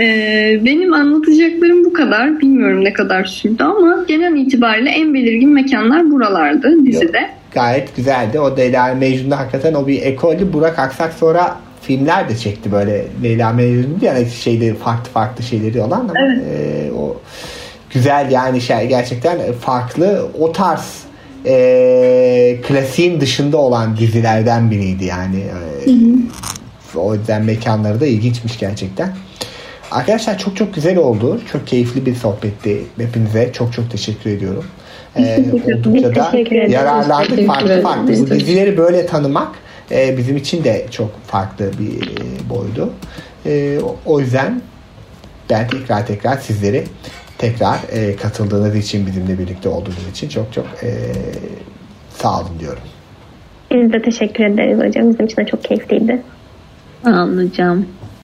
Ee, benim anlatacaklarım bu kadar. Bilmiyorum ne kadar sürdü ama genel itibariyle en belirgin mekanlar buralardı dizide. Yok, gayet güzeldi. O Leyla Mecnun'da hakikaten o bir ekolü. Burak Aksak sonra filmler de çekti böyle Leyla Mecnun yani şeyleri farklı farklı şeyleri olan ama evet. e, o güzel yani şey gerçekten farklı o tarz e, klasiğin dışında olan dizilerden biriydi yani. E, O yüzden mekanları da ilginçmiş gerçekten. Arkadaşlar çok çok güzel oldu. Çok keyifli bir sohbetti. Hepinize çok çok teşekkür ediyorum. Ee, oldukça da yararlandık farklı farklı. Bu dizileri böyle tanımak e, bizim için de çok farklı bir e, boydu. E, o yüzden ben tekrar tekrar sizleri tekrar e, katıldığınız için bizimle birlikte olduğunuz için çok çok e, sağ olun diyorum. Biz de teşekkür ederiz hocam. Bizim için de çok keyifliydi. Hocam.